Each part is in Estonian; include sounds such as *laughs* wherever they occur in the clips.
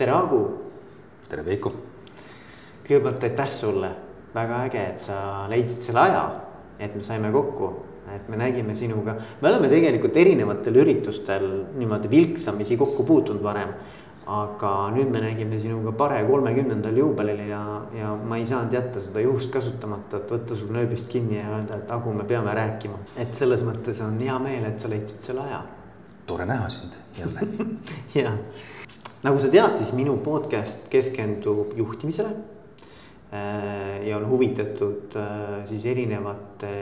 tere, Agu. tere, Veiko. kõigepealt aitäh sulle, väga äge, et sa leidsid selle aja, et me saime kokku, et me nägime sinuga, me oleme tegelikult erinevatel üritustel niimoodi vilksamisi kokku puutunud varem aga nüüd me nägime sinuga Pare kolmekümnendal juubelil ja, ja ma ei saanud jätta seda juhust kasutamata, et võtta sul nööbist kinni ja öelda, et Agu, me peame rääkima. et selles mõttes on hea meel, et sa leidsid selle aja. tore näha sind jälle *laughs* ja, nagu sa tead, siis minu podcast keskendub juhtimisele äh, ja on huvitatud äh, siis erinevate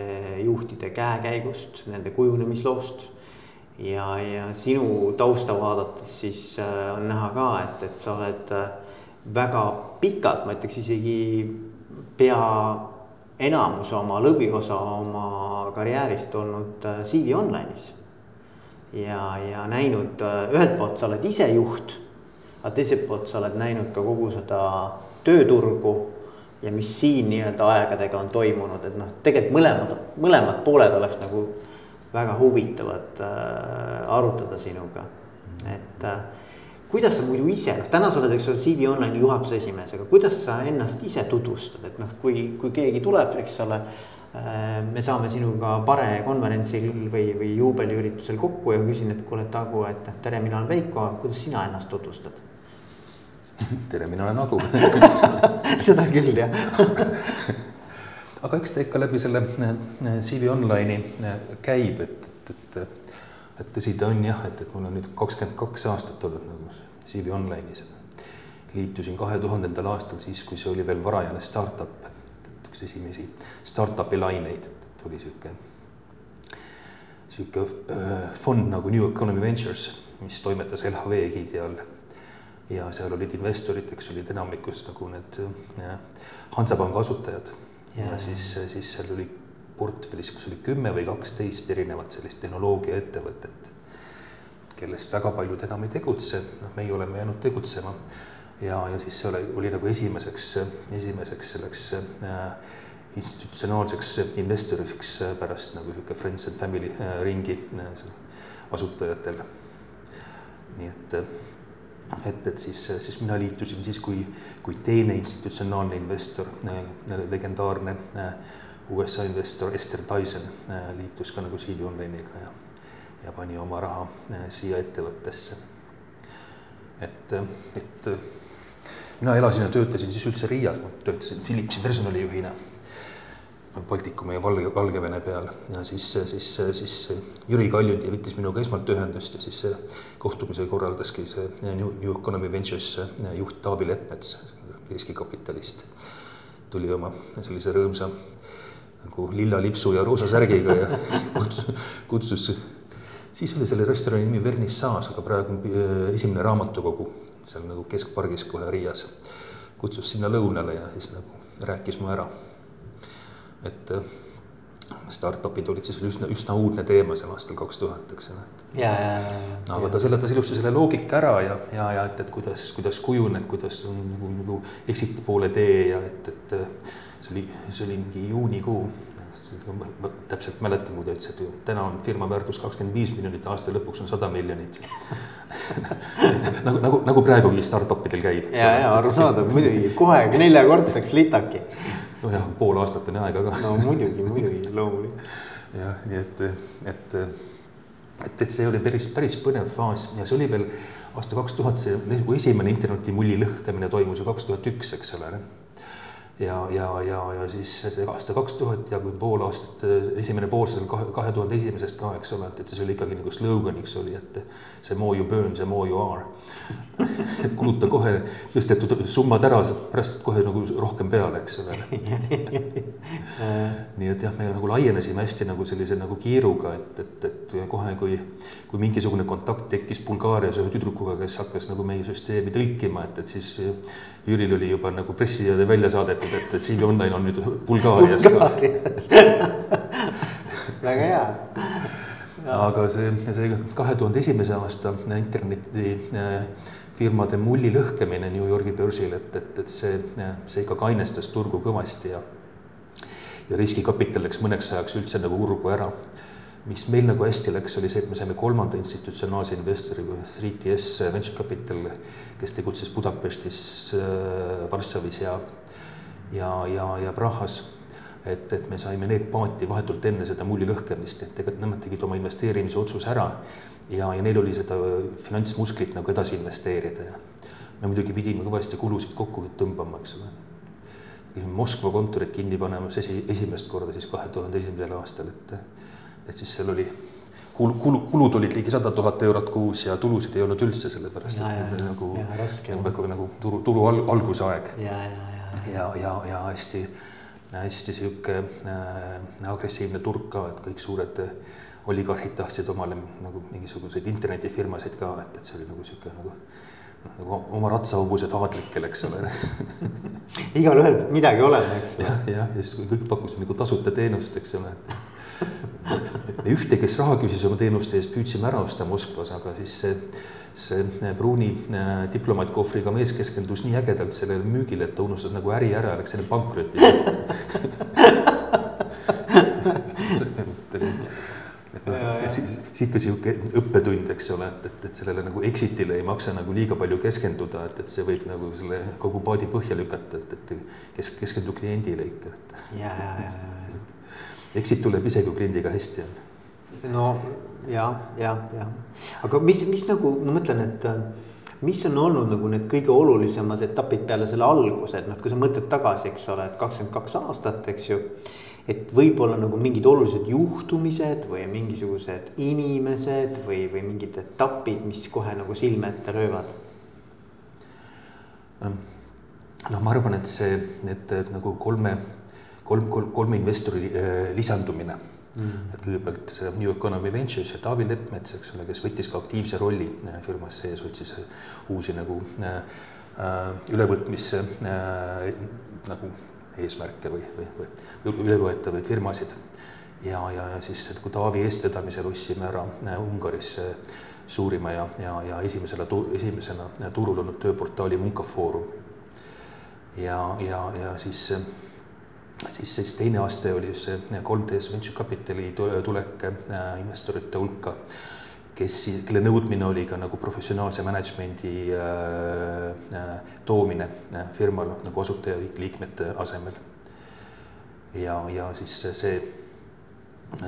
juhtide käekäigust, nende kujunemisloost ja, ja sinu tausta vaadates siis äh, on näha ka, et, et sa oled väga pikalt, ma ütleks isegi pea enamuse oma lõviosa oma karjäärist olnud CV Online'is. ja, ja näinud, ühelt poolt sa oled ise juht, aga teiselt poolt sa oled näinud ka kogu seda tööturgu ja mis siin nii-öelda aegadega on toimunud, et noh, tegelikult mõlemad, mõlemad pooled oleks nagu väga huvitavad äh, arutada sinuga, et äh, kuidas sa muidu ise, noh täna sa oled, eks ole, CV Online'i juhatuse esimees, aga kuidas sa ennast ise tutvustad, et noh, kui, kui keegi tuleb, eks ole äh,. Me saame sinuga Pare konverentsil või, või juubeliüritusel kokku ja küsin, et kuule, Tagu, et tere, mina olen Veiko, kuidas sina ennast tutvustad? *laughs* tere, mina olen Agu *laughs* seda küll, jah *laughs* aga eks ta ikka läbi selle äh, CV Online'i äh, käib, et, et, et, et tõsi ta on jah, et, et mul on nüüd kakskümmend kaks aastat olnud nagu CV Online'is. liitusin kahe tuhandendal aastal siis, kui see oli veel varajane startup, üks esimesi startup'i laineid, et oli sihuke, sihuke fond nagu New Economy Ventures, mis toimetas LHV egiidi all. Ja seal olid investorid, eks olid enamikus nagu need Hansapanga asutajad. Ja, ja siis, siis seal oli portfellis, kas oli kümme või kaksteist erinevat sellist tehnoloogiaettevõtet, kellest väga paljud enam ei tegutse, noh, meie oleme jäänud tegutsema. Ja, ja siis see oli, oli nagu esimeseks, esimeseks selleks äh, institutsionaalseks investoriks pärast nagu sihuke friends and family äh, ringi äh, asutajatel. nii et et, et siis, siis mina liitusin siis, kui, kui teine institutsionaalne investor, äh, legendaarne äh, USA investor Ester Tyson äh, liitus ka nagu CV Online'iga ja, ja pani oma raha siia ettevõttesse. et, et mina elasin ja töötasin siis üldse Riias, ma töötasin Philipsi personalijuhina Baltikumi ja Valge, Valgevene peal. Ja siis, siis, siis Jüri Kaljundi võttis minuga esmalt ühendust ja siis kohtumise korraldaski see New, New Economy Ventures juht Taavi Leppmets, riskikapitalist. tuli oma sellise rõõmsa nagu lilla lipsu ja roosa särgiga ja kutsus, kutsus, siis oli selle restorani nimi Vernissage, aga praegu äh, esimene raamatukogu seal nagu keskpargis kohe Riias. kutsus sinna lõunale ja siis nagu rääkis mu ära et äh, startup'id olid siis üsna, üsna uudne teema seal aastal kaks tuhat, eks ole. aga ta seletas ilusti selle loogika ära ja, ja, ja et, et kuidas, kuidas kujuneb, kuidas on nagu, nagu exit'i poole tee ja et, et see oli, see oli mingi juunikuu. Ma täpselt mäletan, kui ta ütles, et täna on firma väärtus kakskümmend viis miljonit, aasta lõpuks on sada miljonit *laughs* nagu, nagu, nagu praegugi startup idel käib. ja, ja arusaadav muidugi, kohe neljakordseks litaki nojah, pool aastat on aega ka. no muidugi, muidugi, loomulikult. jah, nii et, et, et, et see oli päris, päris põnev faas ja see oli veel aasta kaks tuhat, see nagu esimene internetimulli lõhkemine toimus ju kaks tuhat üks, eks ole ja, ja, ja, ja siis see aasta kaks tuhat ja kui pool aastat, esimene pool seal kahe, kahe tuhande esimesest ka, eks ole, et, et see oli ikkagi nagu sloganiks oli, et see more you burn, see more you are. *laughs* et kuluta kohe tõstetud summad ära, pärast kohe nagu rohkem peale, eks ole *laughs* nii et jah, me nagu laienesime hästi nagu sellise nagu kiiruga, et, et, et kohe, kui, kui mingisugune kontakt tekkis Bulgaarias ühe tüdrukuga, kes hakkas nagu meie süsteemi tõlkima, et, et siis Jüril oli juba nagu pressiteade välja saadetud et, CV Online on nüüd Bulgaarias väga hea. aga see, see kahe tuhande esimese aasta internetifirmade äh, mulli lõhkemine New Yorgi börsil, et, et, et see, see ikka kainestas turgu kõvasti ja ja riskikapital läks mõneks ajaks üldse nagu urgu ära mis meil nagu hästi läks, oli see, et me saime kolmanda institutsionaalse investori, 3TS Venture Capital, kes tegutses Budapestis, Varssavis ja, ja, ja, ja Prahas et, et me saime need paati vahetult enne seda mulli lõhkemist, et tegelikult nemad tegid oma investeerimise otsuse ära ja, ja neil oli seda finantsmusklit nagu edasi investeerida ja me muidugi pidime kõvasti kulusid kokku tõmbama, eks ole. Moskva kontorit kinni panema esi, esimest korda siis kahe tuhande esimesel aastal, et, et siis seal oli kulu, kulu, kulud olid ligi sada tuhat eurot kuus ja tulusid ei olnud üldse, sellepärast Ja, et ja, nagu, nagu, nagu turu, turu al, algusaeg. Ja, ja, ja, ja, ja, ja hästi, hästi sihuke äh, agressiivne turg ka, et kõik suured äh, oligarhid tahtsid omale nagu mingisuguseid internetifirmasid ka, et, et see oli nagu sihuke nagu nagu oma ratsahobused aadlikel, eks ole. *laughs* igalühel midagi olema, eks jah, jah, ja siis kõik pakkusid nagu tasuta teenust, eks ole. me ühte, kes raha küsis oma teenuste eest, püüdsime ära osta Moskvas, aga siis see, see pruuni äh, diplomaatkofriga mees keskendus nii ägedalt sellele müügile, et ta unustas nagu äri ära läks enne pankrotti *laughs* et noh, siis siit ka sihuke õppetund, eks ole, et, et, et sellele nagu exit'ile ei maksa nagu liiga palju keskenduda, et, et see võib nagu selle kogu paadi põhja lükata, et, et kes, keskendu kliendile ikka, et. ja, ja, ja, ja. Exit tuleb ise, kui kliendiga hästi on. no ja, ja, ja, aga mis, mis nagu ma mõtlen, et äh, mis on olnud nagu need kõige olulisemad etapid peale selle alguse, et noh, kui sa mõtled tagasi, eks ole, et kakskümmend kaks aastat, eks ju et võib-olla nagu mingid olulised juhtumised või mingisugused inimesed või, või mingid etapid, mis kohe nagu silme ette löövad? noh, ma arvan, et see, et nagu kolme, kolm, kolm, kolme investori äh, lisandumine mm.. et kõigepealt see New Economy Ventures ja Taavi Leppmets, eks ole, kes võttis ka aktiivse rolli äh, firmas sees, otsis uusi nagu äh, äh ülevõtmisse äh, nagu eesmärke või, või, või ülevõetavaid firmasid. ja, ja, ja siis nagu Taavi eestvedamisel ostsime ära äh, Ungaris suurima ja, ja, ja esimesena, esimesena turul olnud tööportaali Munkafoorum. ja, ja, ja siis, siis, siis teine aste oli see 3DS Venture Capitali tulek äh, investorite hulka kes, kelle nõudmine oli ka nagu professionaalse management'i äh, äh, toomine äh, firmal nagu asutajaliikmete asemel. ja, ja siis see,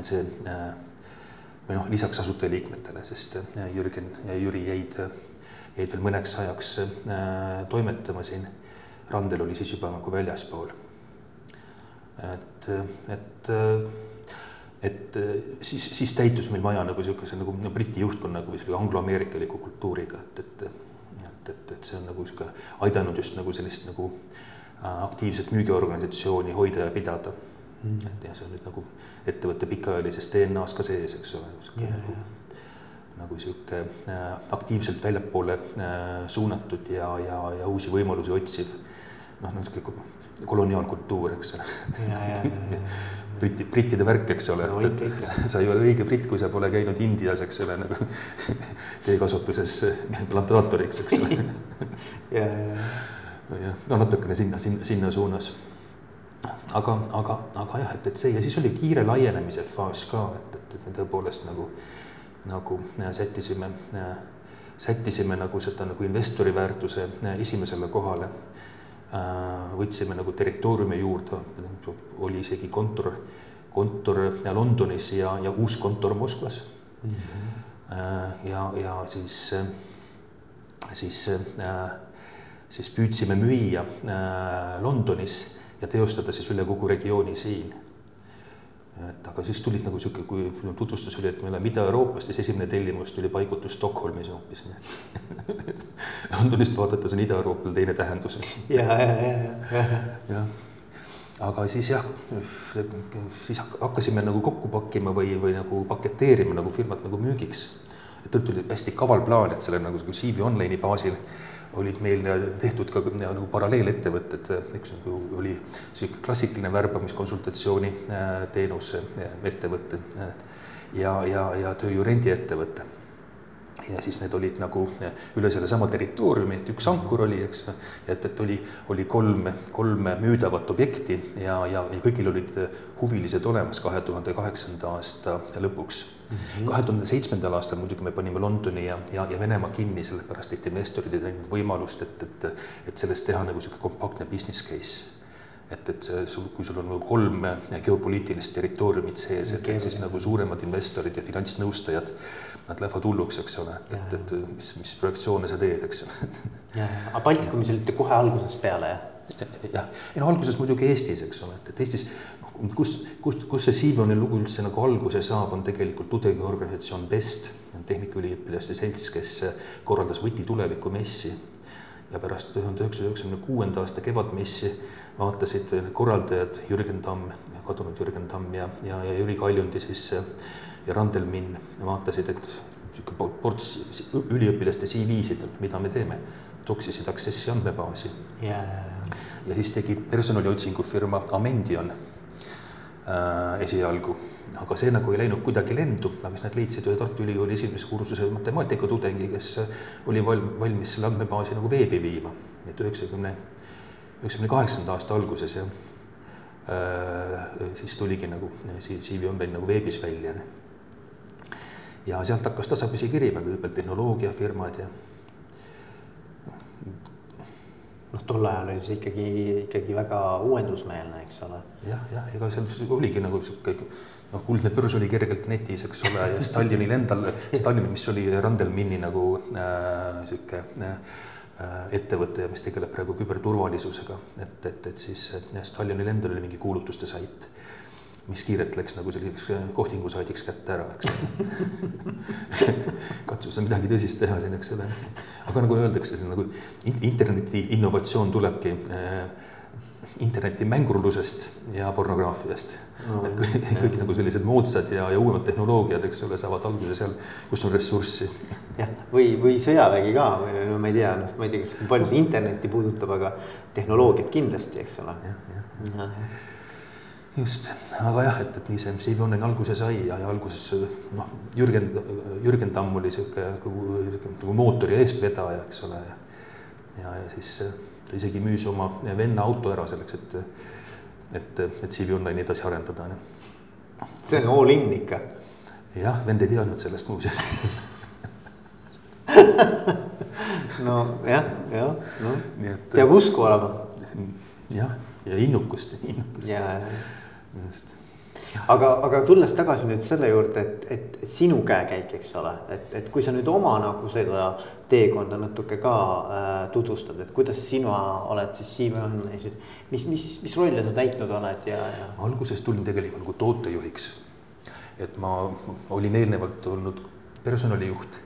see äh, või noh, lisaks asutajaliikmetele, sest äh, Jürgen ja Jüri jäid, jäid veel mõneks ajaks äh, toimetama siin. Randel oli siis juba nagu väljaspool. et, et et äh, siis, siis täitus meil maja nagu niisuguse nagu Briti juhtkonnaga või selle angloameerikaliku kultuuriga, et, et et, et, et see on nagu niisugune aidanud just nagu sellist nagu äh, aktiivset müügiorganisatsiooni hoida ja pidada. Mm.. et ja see on nüüd nagu ettevõtte pikaajalises DNA-s ka sees, eks ole, yeah, nagu yeah. nagu sihuke äh, aktiivselt väljapoole äh, suunatud ja, ja, ja uusi võimalusi otsiv noh, niisugune koloniaalkultuur, eks ole Briti, brittide värk, eks ole no,, et, et *laughs* sa ei ole õige britt, kui sa pole käinud Indias, eks ole, nagu *laughs* teekasutuses plantaatoriks, eks ole. *laughs* ja, ja, ja no natukene sinna, sinna, sinna suunas. aga, aga, aga jah, et, et see ja siis oli kiire laienemise faas ka, et, et, et me tõepoolest nagu, nagu sättisime, sättisime nagu seda nagu investori väärtuse esimesele kohale Äh, võtsime nagu territooriumi juurde, oli isegi kontor, kontor Londonis ja, ja uus kontor Moskvas mm. -hmm. ja, ja siis, siis, siis püüdsime müüa Londonis ja teostada siis üle kogu regiooni siin et aga siis tulid nagu sihuke, kui tutvustus oli, et me oleme Ida-Euroopast, siis esimene tellimus tuli paigutus Stockholmis hoopis, nii et *laughs* Londonist vaadates on Ida-Euroopal teine tähendus. *laughs* ja, ja, ja, ja, ja. jah, aga siis jah, siis hakkasime nagu kokku pakkima või, või nagu paketeerima nagu firmat nagu müügiks. et tuli hästi kaval plaan, et selle nagu CV Online'i baasil olid meil tehtud ka nagu paralleelettevõtted, üks nagu oli sihuke klassikaline värbamiskonsultatsiooni äh, teenuse äh, ettevõte äh, ja, ja, ja tööjõu rendiettevõte. ja siis need olid nagu üle sellesama territooriumi, et üks ankur oli, eks, et, et oli, oli kolm, kolm müüdavat objekti ja, ja, ja kõigil olid huvilised olemas kahe tuhande kaheksanda aasta lõpuks. Mhm. kahe tuhande seitsmendal aastal muidugi me panime Londoni ja, ja, ja Venemaa kinni, sellepärast et investorid ei näinud võimalust, et, et, et sellest teha nagu niisugune kompaktne business case et, et sul, kui sul on nagu kolm geopoliitilist territooriumit sees, et, et siis nagu suuremad investorid ja finantsnõustajad, nad lähevad hulluks, eks ole, et, et, et mis, mis projektsioone sa teed, eks ju. aga Baltikumis olite kohe algusest peale, jah? Jah, ei no alguses muidugi Eestis, eks ole, et, et Eestis, kus, kus, kus see Siivoni lugu üldse nagu alguse saab, on tegelikult tudengiorganisatsioon BEST, tehnikaüliõpilaste selts, kes korraldas Võti tuleviku messi. Ja pärast tuhande üheksasaja üheksakümne kuuenda aasta kevadmessi vaatasid korraldajad Jürgen Tamm, kadunud Jürgen Tamm ja, ja, ja Jüri Kaljundi siis ja Randel Minn vaatasid, et niisugune ports üliõpilaste CV-sid, mida me teeme, toksisid Accessi andmebaasi yeah.. ja siis tegi personaliotsingufirma Amendion äh, esialgu aga see nagu ei läinud kuidagi lendu, aga siis nad leidsid ühe Tartu Ülikooli esimese kursuse matemaatikatudengi, kes oli valm-, valmis selle andmebaasi nagu veebi viima. et üheksakümne, üheksakümne kaheksanda aasta alguses jah äh,, siis tuligi nagu CV Online nagu veebis välja. ja sealt hakkas tasapisi kirima kõigepealt tehnoloogiafirmad ja noh, tol ajal oli see ikkagi, ikkagi väga uuendusmeelne, eks ole ja,. jah, jah, ega seal oligi nagu sihuke noh, kuldne börs oli kergelt netis, eks ole, ja Stalinil endal, Stalin, mis oli Randelminni nagu äh, sihuke äh, ettevõte, mis tegeleb praegu küberturvalisusega, et, et, et siis Stalinil endal oli mingi kuulutuste sait, mis kiirelt läks nagu selliseks kohtingusaadiks kätte ära, eks *laughs* katsu sa midagi tõsist teha siin, eks ole. aga nagu öeldakse, see nagu interneti innovatsioon tulebki äh, interneti mängurlusest ja pornograafiast no,. et kõik, kõik nagu sellised moodsad ja, ja uuemad tehnoloogiad, eks ole, saavad alguse seal, kus on ressurssi. jah, või, või sõjavägi ka või no ma ei tea, noh, ma ei tea, kas palju see internetti puudutab, aga tehnoloogiat kindlasti, eks ole. Just, aga jah, et, et nii see CV Online alguse sai ja, ja alguses noh, Jürgen, Jürgen Tamm oli sihuke nagu, nagu mootori eestvedaja, eks ole. ja, ja siis ta isegi müüs oma venna auto ära selleks, et, et, et CV Online'i edasi arendada. see on all in ikka. jah, vend ei teadnud sellest muuseas *laughs* no jah, noh, peab usku olema. jah, ja innukust, innukust. Just aga, aga tulles tagasi nüüd selle juurde, et, et sinu käekäik, eks ole, et, et kui sa nüüd oma nagu seda teekonda natuke ka äh, tutvustad, et kuidas sina oled siis Siim Johannes, mis, mis, mis rolle sa täitnud oled ja, ja? alguses tulin tegelikult nagu tootejuhiks. et ma olin eelnevalt olnud personalijuht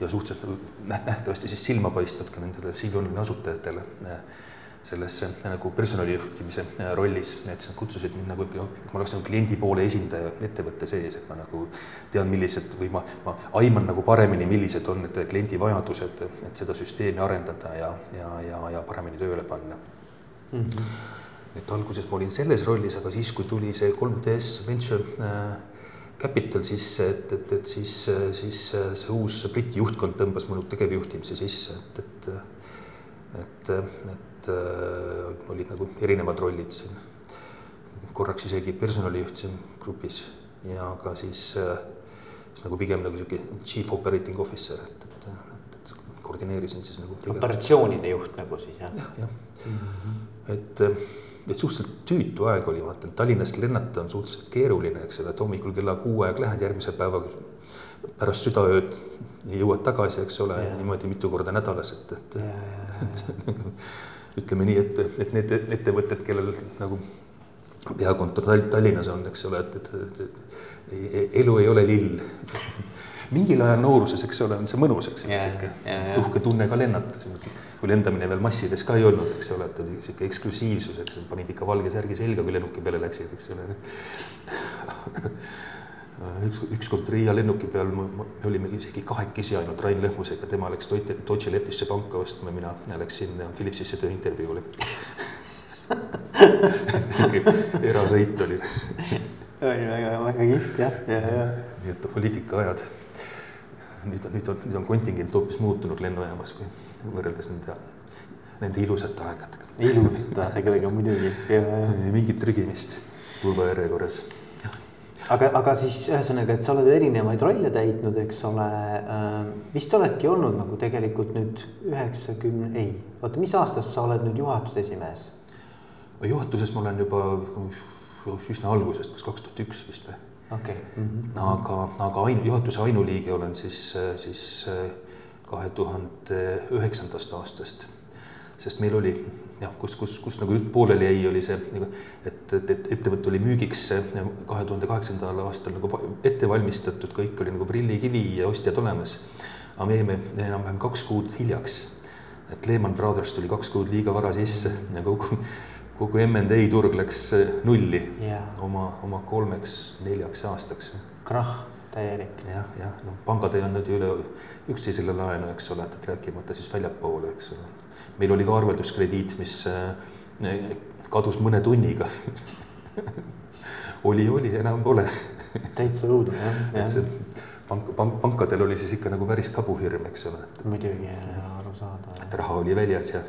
ja suhteliselt nähtavasti siis silma paistnud ka nendele Siim Johannes'i asutajatele sellesse nagu personalijuhtimise äh, rollis, et nad kutsusid mind nagu, et ma oleks nagu kliendi poole esindaja ettevõtte sees, et ma nagu tean, millised või ma, ma aiman nagu paremini, millised on need kliendi vajadused, et seda süsteemi arendada ja, ja, ja, ja paremini tööle panna mm. -hmm. et alguses ma olin selles rollis, aga siis, kui tuli see 3DS Venture äh, Capital sisse, et, et, et siis, siis see uus Briti juhtkond tõmbas minu tegevjuhtimise sisse, et, et et, et et äh, olid nagu erinevad rollid siin. korraks isegi personalijuht siin grupis ja ka siis äh, siis nagu pigem nagu sihuke chief operating officer, et, et, et, et koordineerisin siis nagu. operatsioonide juht nagu siis jah? jah, jah mm -hmm., et, et suhteliselt tüütu aeg oli, vaata Tallinnast lennata on suhteliselt keeruline, eks ole, et hommikul kella kuu aeg lähed, järgmise päevaga pärast südaööd jõuad tagasi, eks ole, niimoodi mitu korda nädalas, et, et, *laughs* ütleme nii, et, et need ettevõtted, kellel nagu peakontor Tallinnas on, eks ole, et, et, et elu ei ole lill. *laughs* Mingil ajal nooruses, eks ole, on see mõnus, eks ole, sihuke uhke tunne ka lennata, kui lendamine veel massides ka ei olnud, eks ole, et oli sihuke eksklusiivsus, eks panid ikka valge särgi selga, kui lennuki peale läksid, eks ole *laughs* üks, ükskord Riia lennuki peal me olime isegi kahekesi ainult Rain Lõhmusega, tema läks Deutsche Letisse panka ostma, mina läksin Philipsisse tööintervjuule *laughs* sihuke erasõit oli. oli väga, väga kihvt jah, ja, ja. nii et poliitikaajad nüüd on, nüüd on, nüüd on kontingent hoopis muutunud lennujaamas, kui võrreldes nende, nende ilusate aegadega. ilusate aegadega muidugi. mingit trügimist turvajärjekorras aga, aga siis ühesõnaga, et sa oled erinevaid rolle täitnud, eks ole äh,. vist oledki olnud nagu tegelikult nüüd üheksakümne, ei, oota, mis aastast sa oled nüüd juhatuse esimees? juhatuses ma olen juba üsna algusest, kas kaks tuhat üks vist või? okei okay. mm. -hmm. aga, aga ainu, juhatuse ainuliige olen siis, siis kahe tuhande üheksandast aastast. sest meil oli jah, kus, kus, kus nagu jutt pooleli jäi, oli see, nagu, et, et, et ettevõte oli müügiks kahe tuhande kaheksandal aastal nagu ette valmistatud, kõik oli nagu prillikivi ja ostjad olemas. aga me jäime enam-vähem kaks kuud hiljaks. et Lehman Brothers tuli kaks kuud liiga vara sisse ja kogu, kogu MND turg läks nulli yeah. oma, oma kolmeks-neljaks aastaks. krahh täielik. jah, jah, noh, pangad ei andnud ju üle üksteisele laenu, eks ole, et rääkimata siis väljapoole, eks ole. meil oli ka arvelduskrediit, mis äh, kadus mõne tunniga *laughs* oli, oli, enam pole täitsa õudne jah.. *laughs* et see pank, pank, pankadel oli siis ikka nagu päris kabuhirm, eks ole. muidugi, arusaadav. et raha oli väljas ja,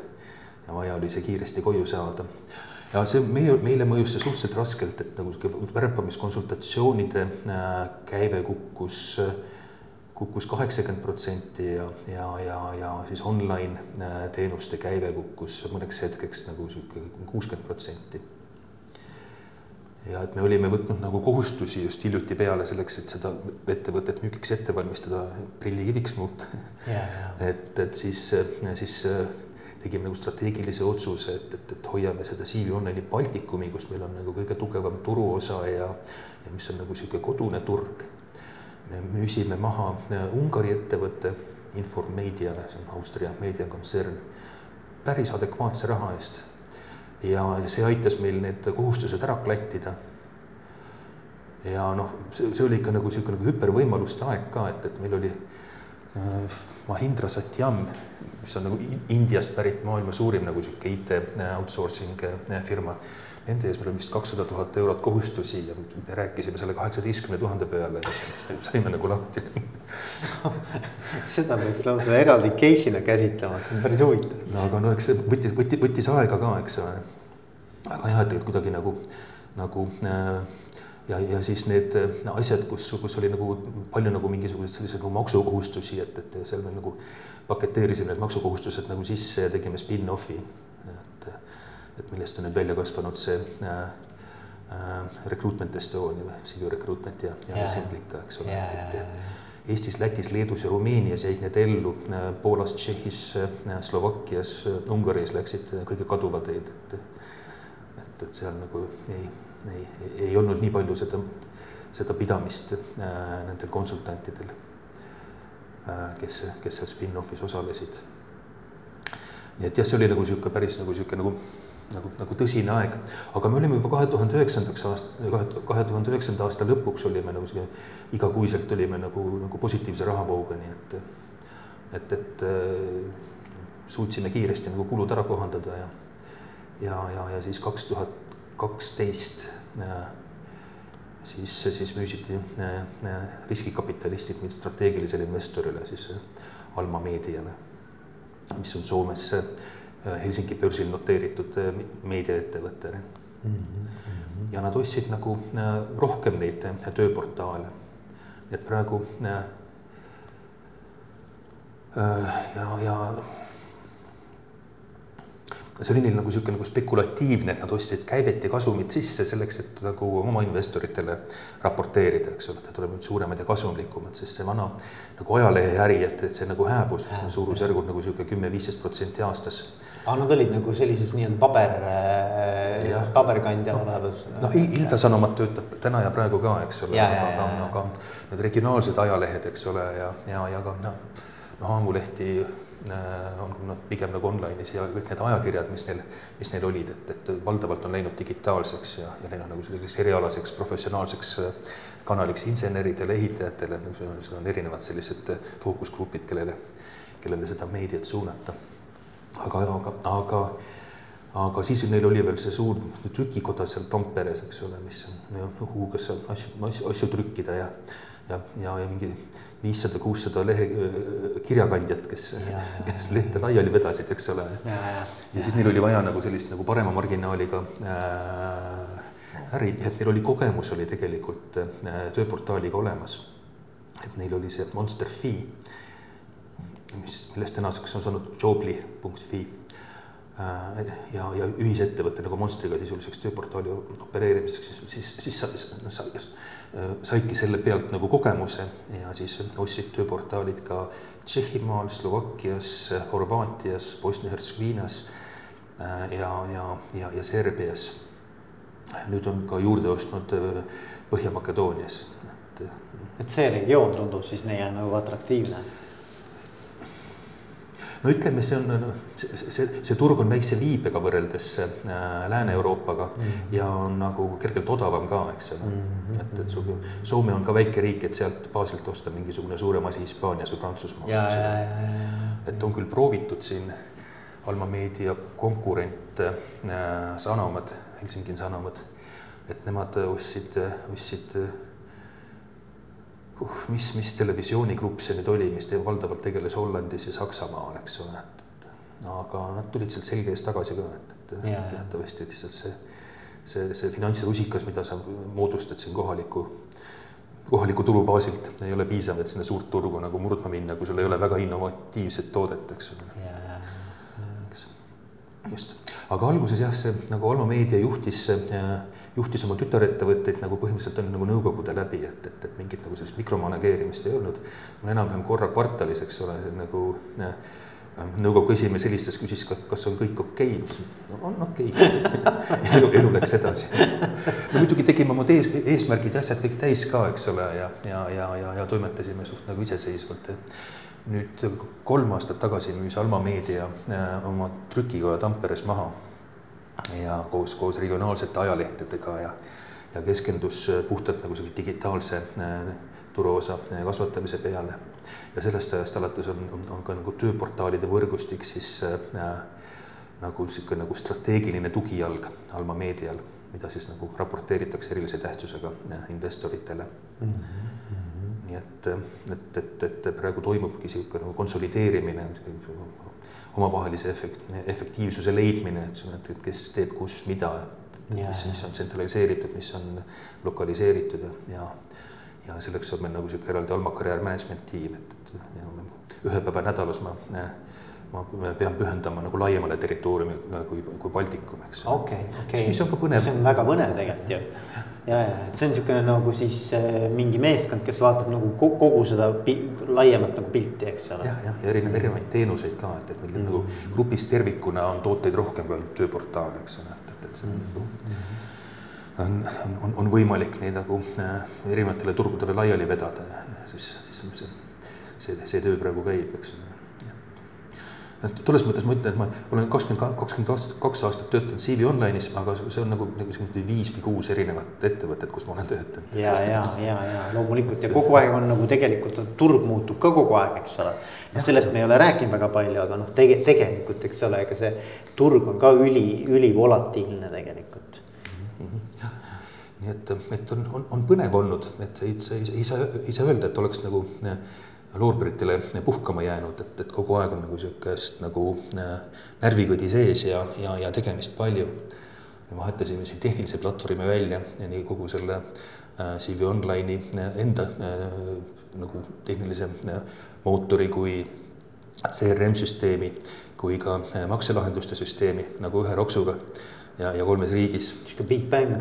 ja vaja oli see kiiresti koju saada ja see meie, meile mõjus see suhteliselt raskelt, et nagu sihuke värbamiskonsultatsioonide äh, käive kukkus, kukkus kaheksakümmend protsenti ja, ja, ja, ja siis online äh, teenuste käive kukkus mõneks hetkeks nagu sihuke kuuskümmend protsenti. ja et me olime võtnud nagu kohustusi just hiljuti peale selleks, et seda ettevõtet müügiks ette valmistada, prillikiviks muuta. *laughs* et, et siis, siis tegime nagu strateegilise otsuse, et, et, et hoiame seda CV Online'i Baltikumi, kus meil on nagu kõige tugevam turuosa ja, ja mis on nagu niisugune kodune turg. me müüsime maha äh, Ungari ettevõtte Informediale, see on Austria meediakontsern, päris adekvaatse raha eest. ja see aitas meil need kohustused ära klattida ja noh, see, see oli ikka nagu niisugune nagu hüpervõimaluste aeg ka, et, et meil oli äh, Mahindra Satyam, mis on nagu Indiast pärit maailma suurim nagu sihuke IT äh, outsourcing äh, firma. Nende ees meil on vist kakssada tuhat eurot kohustusi ja me rääkisime selle kaheksateistkümne tuhande peale saime nagu lahti *laughs* seda peaks lausa eraldi case'ina käsitlema, see on päris huvitav. no aga no eks see võttis, võttis, võttis aega ka, eks ole. aga jah, et kuidagi nagu, nagu äh, ja, ja siis need äh, asjad, kus, kus oli nagu palju nagu mingisuguseid selliseid nagu maksukohustusi, et, et seal me nagu paketeerisime need maksukohustused nagu sisse ja tegime spin-off'i. et, et millest on nüüd välja kasvanud see äh, äh, Recruitment Estonia või CV Recruitment ja, ja Semplika, eks ole. Eestis, Lätis, Leedus ja Rumeenias jäid need ellu, äh, Poolas, Tšehhis, Slovakkias, Ungaris läksid kõige kaduva teed, et et, et seal nagu ei ei, ei olnud nii palju seda, seda pidamist äh, nendel konsultantidel äh,, kes, kes seal spin-off'is osalesid. nii et jah, see oli nagu sihuke päris nagu sihuke nagu, nagu, nagu tõsine aeg, aga me olime juba kahe tuhande üheksandaks aast-, kahe tuhande üheksanda aasta lõpuks olime nagu sihuke igakuiselt olime nagu, nagu positiivse rahavooga, nii et, et, et äh, suutsime kiiresti nagu kulud ära kohandada ja, ja, ja, ja siis kaks tuhat kaksteist äh, siis, siis müüsiti äh, äh, riskikapitalistid mind strateegilisele investorile, siis Alma Mediale, mis on Soomes Helsingi börsil noteeritud meediaettevõte mm. -hmm. ja nad ostsid nagu rohkem neid tööportaale. et praegu ja, ja see oli neil nagu niisugune nagu spekulatiivne, et nad ostsid käivet ja kasumit sisse selleks, et nagu oma investoritele raporteerida, eks ole, et nad olevad suuremad ja kasumlikumad, sest see vana nagu ajaleheäri, et, et see nagu hääbus suurusjärgul nagu niisugune kümme-viisteist protsenti aastas. aa, nad olid nagu sellises nii-öelda paber, äh, paberkandjal no, olevas. noh, Ilda Sanomat töötab täna ja praegu ka, eks ole, aga, aga need regionaalsed ajalehed, eks ole, ja, ja, ja ka noh, noh, Aamulehti Äh, on noh, pigem nagu online'is ja kõik need ajakirjad, mis neil, mis neil olid, et, et valdavalt on läinud digitaalseks ja, ja neil on nagu selliseks erialaseks professionaalseks äh, kanaliks inseneridele, ehitajatele, nagu seal on erinevad sellised äh, fookusgrupid, kellele, kellele seda meediat suunata. aga, aga, aga aga siis neil oli veel see suur trükikoda seal Tamperes, eks ole, mis noh, huugas seal asju, asju, asju trükkida ja ja, ja, ja mingi viissada, kuussada lehe kirjakandjat, kes, kes lehte laiali vedasid, eks ole. ja, ja, ja siis neil oli vaja nagu sellist nagu parema marginaaliga äh, äri, et neil oli kogemus oli tegelikult äh, tööportaaliga olemas. et neil oli see Monster Fee, mis, millest tänaseks on saanud Jobly.fi Äh, ja, ja ühisettevõte nagu Monstriga sisuliseks tööportaali opereerimiseks, siis, siis, siis sa, no, sa äh, saidki selle pealt nagu kogemuse ja siis ostsid tööportaalid ka Tšehhimaal, Slovakkias, Horvaatias, Bosnia-Hertsegoviinas äh, ja, ja, ja, ja Serbias. nüüd on ka juurde ostnud Põhja-Makedoonias. et see regioon tundub siis neile nagu atraktiivne no ütleme, see on, see, see, see turg on väikse viibega võrreldes äh, Lääne-Euroopaga mm -hmm. ja on nagu kergelt odavam ka, eks ole mm. -hmm. et, et sul, Soome on ka väike riik, et sealt baasilt osta mingisugune suurem asi Hispaanias või Prantsusmaal. et on küll proovitud siin Alma Media konkurent äh, Sanomat, Helsingi Sanomat, et nemad ostsid, ostsid uh, mis, mis televisioonigrupp see nüüd oli, mis te, valdavalt tegeles Hollandis ja Saksamaal, eks ole, et, aga nad tulid sealt selge eest tagasi ka, et, et teatavasti lihtsalt see, see, see finantsrusikas, mida sa moodustad siin kohaliku, kohaliku tulu baasilt, ei ole piisav, et sinna suurt turgu nagu murdma minna, kui sul ei ole väga innovatiivset toodet, eks ole. just, aga alguses jah, see nagu Alma Meedia juhtis äh, juhtis oma tütarettevõtteid nagu põhimõtteliselt on nagu nõukogude läbi, et, et, et mingit nagu sellist mikromanageerimist ei olnud. enam-vähem korra kvartalis, eks ole, nagu äh, nõukogu esimees helistas, küsis, kas on kõik okei okay?. no on okei okay. *laughs* elu, elu läks edasi. no muidugi tegime oma ees, eesmärgid ja asjad kõik täis ka, eks ole, ja, ja, ja, ja, ja toimetasime suht nagu iseseisvalt. nüüd kolm aastat tagasi müüs Alma Meedia äh, oma trükikoja Tamperes maha ja koos, koos regionaalsete ajalehtedega ja, ja keskendus äh, puhtalt nagu selle digitaalse äh, turuosa äh, kasvatamise peale. ja sellest ajast alates on, on, on ka nagu tööportaalide võrgustik siis äh, nagu niisugune nagu strateegiline tugijalg Alma Medial, mida siis nagu raporteeritakse erilise tähtsusega investoritele mm. -hmm. nii et, et, et, et praegu toimubki niisugune nagu konsolideerimine omavahelise efekt, efektiivsuse leidmine, eks ole, et kes teeb kus mida, et mis, mis on tsentraliseeritud, mis on lokaliseeritud ja, ja ja selleks on meil nagu sihuke eraldi Alma Career Management tiim, et, et ühe päeva nädalas ma, ma pean pühendama nagu laiemale territooriumile kui, kui Baltikum, eks. okei, okei. mis on ka põnev. see on väga põnev tegelikult ju ja, ja et see on niisugune nagu siis äh, mingi meeskond, kes vaatab nagu kogu seda laiemat nagu pilti, eks ole. jah, jah, ja erinevaid, erinevaid teenuseid ka, et, et meil mm -hmm. nagu grupis tervikuna on tooteid rohkem kui ainult tööportaal, eks ole, et, et, et see on mm nagu on, on, on võimalik neid nagu äh, erinevatele turgudele laiali vedada ja siis, siis see, see, see töö praegu käib, eks ole et tolles mõttes ma ütlen, et ma olen kakskümmend, kakskümmend aastat, kaks aastat töötanud CV Online'is, aga see on nagu, nagu niisugune viis või kuus erinevat ettevõtet, kus ma olen töötanud. ja, ja, ja, ja loomulikult ja kogu aeg on nagu tegelikult turg muutub ka kogu aeg, eks ole. noh, sellest me ei ole rääkinud väga palju, aga noh, tege-, tegelikult, eks ole, ega see turg on ka üli, ülivolatiilne tegelikult mm. -hmm. jah, nii et, et on, on, on põnev olnud, et ei, ei, ei saa, ei saa öelda, et oleks nagu loorberitele puhkama jäänud, et, et kogu aeg on nagu sihukest nagu äh, närvikõdi sees ja, ja, ja tegemist palju. vahetasime siin tehnilise platvormi välja ja nii kogu selle äh, CV Online'i äh, enda äh, nagu tehnilise äh, mootori kui CRM-süsteemi kui ka äh, makselahenduste süsteemi nagu ühe roksuga ja, ja kolmes riigis. sihuke Big Bang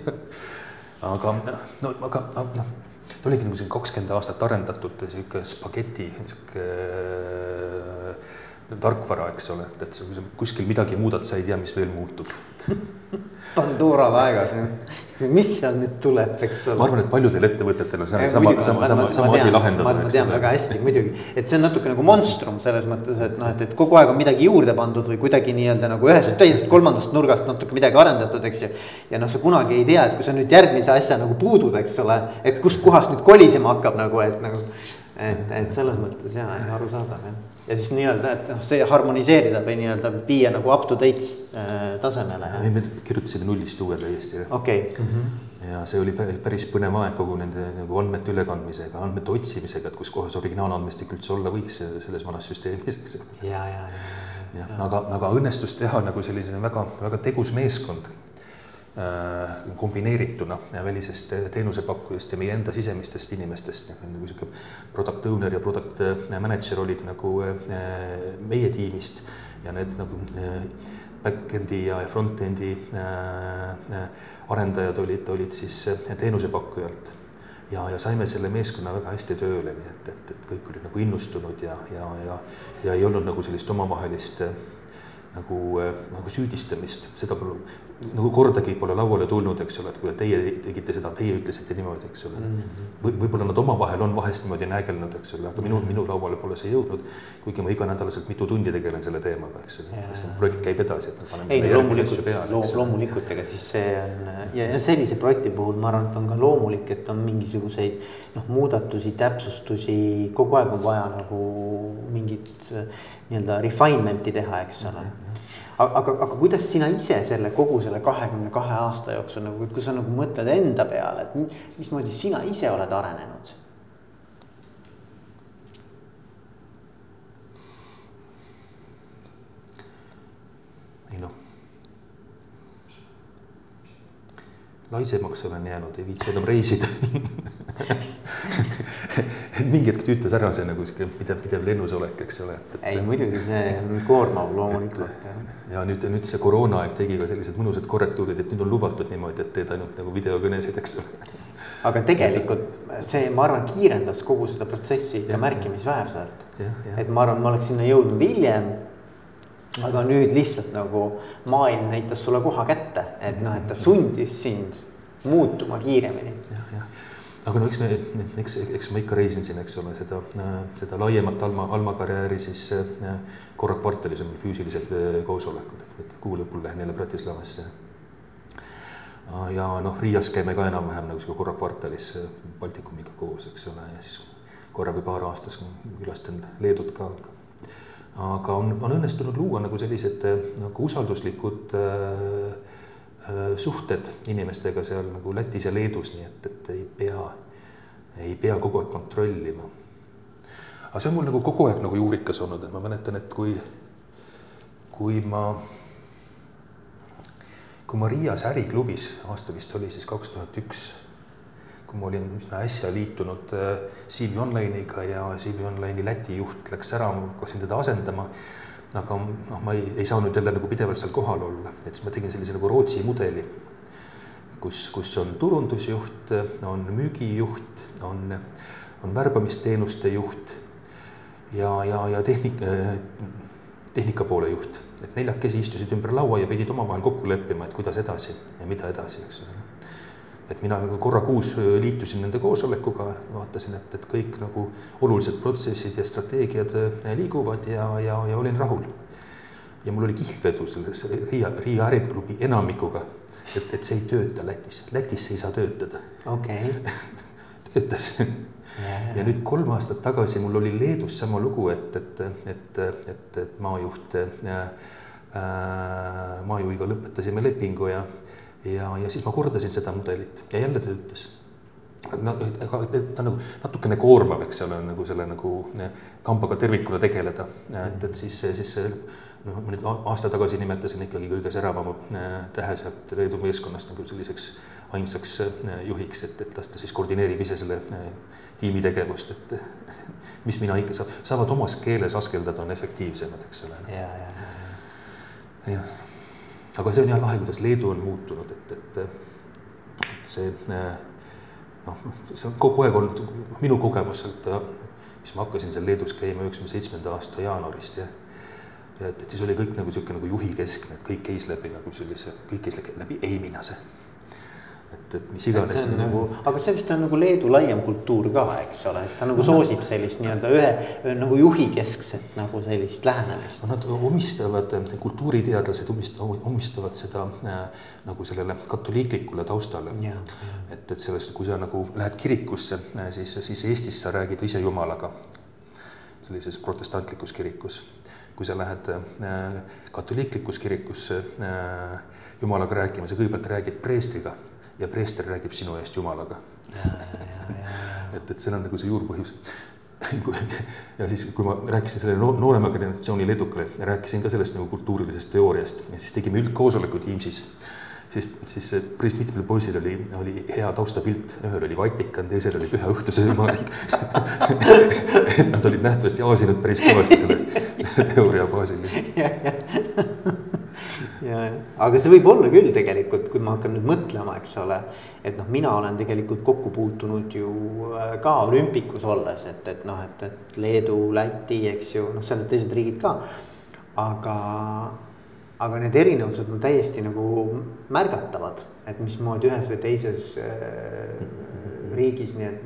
*laughs* aga no, aga noh ta oligi nagu selline kakskümmend aastat arendatud sihuke spageti sihuke tarkvara, eks ole, et, et sa, kuskil midagi muudad, sa ei tea, mis veel muutub *laughs* Pandora laegas, mis seal nüüd tuleb, eks ole. ma arvan, et paljudel ettevõtetel on sama, sama, sama, sama, sama asi lahendada. ma tean väga hästi muidugi, et see on natuke nagu monstrum selles mõttes, et noh, et, et kogu aeg on midagi juurde pandud või kuidagi nii-öelda nagu ühest täiesti kolmandast nurgast natuke midagi arendatud, eks ju. ja noh, sa kunagi ei tea, et kui sa nüüd järgmise asja nagu puudud, eks ole, et kuskohast nüüd kolisema hakkab nagu, et nagu, et, et selles mõttes ja, arusaadav jah ja siis nii-öelda, et noh, see harmoniseerida või nii-öelda viia nagu up to date äh, tasemele. ei, me kirjutasime nullist uue täiesti. okei okay. mm. -hmm ja see oli päris põnev aeg kogu nende nagu andmete ülekandmisega, andmete otsimisega, et kus kohas originaalandmestik üldse olla võiks selles vanas süsteemis, eks ju. ja, ja, ja, ja. jah, aga, aga õnnestus teha nagu sellise väga, väga tegus meeskond kombineerituna välisest teenusepakkujast ja meie enda sisemistest inimestest, nagu sihuke product owner ja product äh, manager olid nagu äh, meie tiimist. Ja need nagu back-end'i ja front-end'i arendajad olid, olid siis teenusepakkujalt. Ja, ja saime selle meeskonna väga hästi tööle, nii et, et, et kõik olid nagu innustunud ja, ja, ja, ja ei olnud nagu sellist omavahelist nagu, nagu süüdistamist, seda nagu kordagi pole lauale tulnud, eks ole, et kuule, teie tegite seda, teie ütlesite niimoodi, eks ole mm -hmm.. või võib-olla nad omavahel on vahest niimoodi näägelnud, eks ole, aga minu mm, -hmm. minu lauale pole see jõudnud. kuigi ma iganädalaselt mitu tundi tegelen selle teemaga, eks ole, see projekt käib edasi, et me paneme. ei, loomulikult, loo, loomulikult, ega siis see on ja, ja sellise projekti puhul ma arvan, et on ka loomulik, et on mingisuguseid noh, muudatusi, täpsustusi, kogu aeg on vaja nagu mingit nii-öelda refinement'i teha, eks ole mm. -hmm aga, aga kuidas sina ise selle kogu selle kahekümne kahe aasta jooksul nagu, kui sa nagu mõtled enda peale, et mismoodi sina ise oled arenenud? ei noh. laisemaks olen jäänud, ei viitsi enam reisida et *laughs* mingi hetk tüütas ära see nagu sihuke pidev, pidev lennus olek, eks ole. ei muidugi see on koormav loomulikult. Ja nüüd, nüüd see koroonaaeg tegi ka sellised mõnusad korrektuurid, et nüüd on lubatud niimoodi, et teed ainult nagu videokõnesid, eks ole. aga tegelikult see, ma arvan, kiirendas kogu seda protsessi ikka märkimisväärselt. et ma arvan, ma oleks sinna jõudnud hiljem aga nüüd lihtsalt nagu maailm näitas sulle koha kätte, et noh, et ta sundis sind muutuma kiiremini. Aga no eks me, eks, eks ma ikka reisin siin, eks ole, seda, seda laiemat Alma, Alma karjääri siis äh, korra kvartalis on meil füüsilised äh, koosolekud, et nüüd kuu lõpul lähen jälle Bratislavasse. ja noh, Riias käime ka enam-vähem nagu sihuke korra kvartalis äh, Baltikumiga koos, eks ole, ja siis korra või paar aastas külastan Leedut ka. aga on, on õnnestunud luua nagu sellised nagu usalduslikud Äh, suhted inimestega seal nagu Lätis ja Leedus, nii et, et ei pea, ei pea kogu aeg kontrollima. aga see on mul nagu kogu aeg nagu juurikas olnud, et ma mäletan, et kui, kui ma, kui ma Riias äriklubis, aasta vist oli siis kaks tuhat üks, kui ma olin üsna äsja liitunud äh, CV Online'iga ja CV Online'i Läti juht läks ära, ma hakkasin teda asendama aga noh, ma ei, ei saanud jälle nagu pidevalt seal kohal olla, et siis ma tegin sellise nagu Rootsi mudeli, kus, kus on turundusjuht, on müügijuht, on, on värbamisteenuste juht ja, ja, ja tehnika, tehnika poole juht. et neljakesi istusid ümber laua ja pidid omavahel kokku leppima, et kuidas edasi ja mida edasi, eks ole et mina nagu korra kuus liitusin nende koosolekuga, vaatasin, et, et kõik nagu olulised protsessid ja strateegiad liiguvad ja, ja, ja olin rahul. ja mul oli kihlvedu selles Riia, Riia äriklubi enamikuga, et, et see ei tööta Lätis, Lätis ei saa töötada. okei okay. *laughs* töötas yeah.. ja nüüd kolm aastat tagasi mul oli Leedus sama lugu, et, et, et, et, et maajuht äh,, maajuhiga lõpetasime lepingu ja ja, ja siis ma kordasin seda mudelit ja jälle töötas no ta nagu natukene koormav, eks ole, nagu selle nagu kambaga tervikuna tegeleda, et, et siis, siis noh, ma nüüd aasta tagasi nimetasin ikkagi kõige säravama äh, tähe sealt Leedu meeskonnast nagu selliseks ainsaks äh, juhiks, et, et las ta siis koordineerib ise selle tiimi tegevust, et *laughs* mis mina ikka saab, saavad omas keeles askeldada, on efektiivsemad, eks ole. ja. jah aga see on jah lahe, kuidas Leedu on muutunud, et, et, et see noh, see on kogu aeg olnud minu kogemus sealt, mis ma hakkasin seal Leedus käima üheksakümne seitsmenda aasta jaanuarist ja ja et, et siis oli kõik nagu niisugune nagu juhikeskne, et kõik käis läbi nagu sellise, kõik käis läbi Eiminase et, et mis iganes. Nagu, aga see vist on nagu Leedu laiem kultuur ka, eks ole, et ta nagu soosib sellist nii-öelda ühe nagu juhikeskset nagu sellist lähenemist. Nad omistavad, kultuuriteadlased omistavad, omistavad seda äh, nagu sellele katoliiklikule taustale. et, et sellest, kui sa nagu lähed kirikusse, äh, siis, siis Eestis sa räägid ise jumalaga sellises protestantlikus kirikus. kui sa lähed äh, katoliiklikus kirikus äh, jumalaga rääkima, sa kõigepealt räägid preestriga ja preester räägib sinu eest jumalaga. et, et see on nagu see juurpõhjus. *laughs* Ja siis, kui ma rääkisin sellele noorema generatsiooni leedukale, rääkisin ka sellest nagu kultuurilisest teooriast ja siis tegime üldkoosoleku Teamsis siis, siis päris mitmel poisil oli, oli hea taustapilt, ühel oli Vatikan, teisel oli Püha Õhtuse Jumalik *laughs* Nad olid nähtavasti aasinud päris kõvasti selle *laughs* teooria baasil. Ja, ja, aga see võib olla küll tegelikult, kui ma hakkan nüüd mõtlema, eks ole, et noh, mina olen tegelikult kokku puutunud ju äh, ka olümpikus olles, et, et noh, et, et Leedu, Läti, eks ju, noh, seal on teised riigid ka. aga aga need erinevused on täiesti nagu märgatavad, et mismoodi ühes või teises äh, riigis need,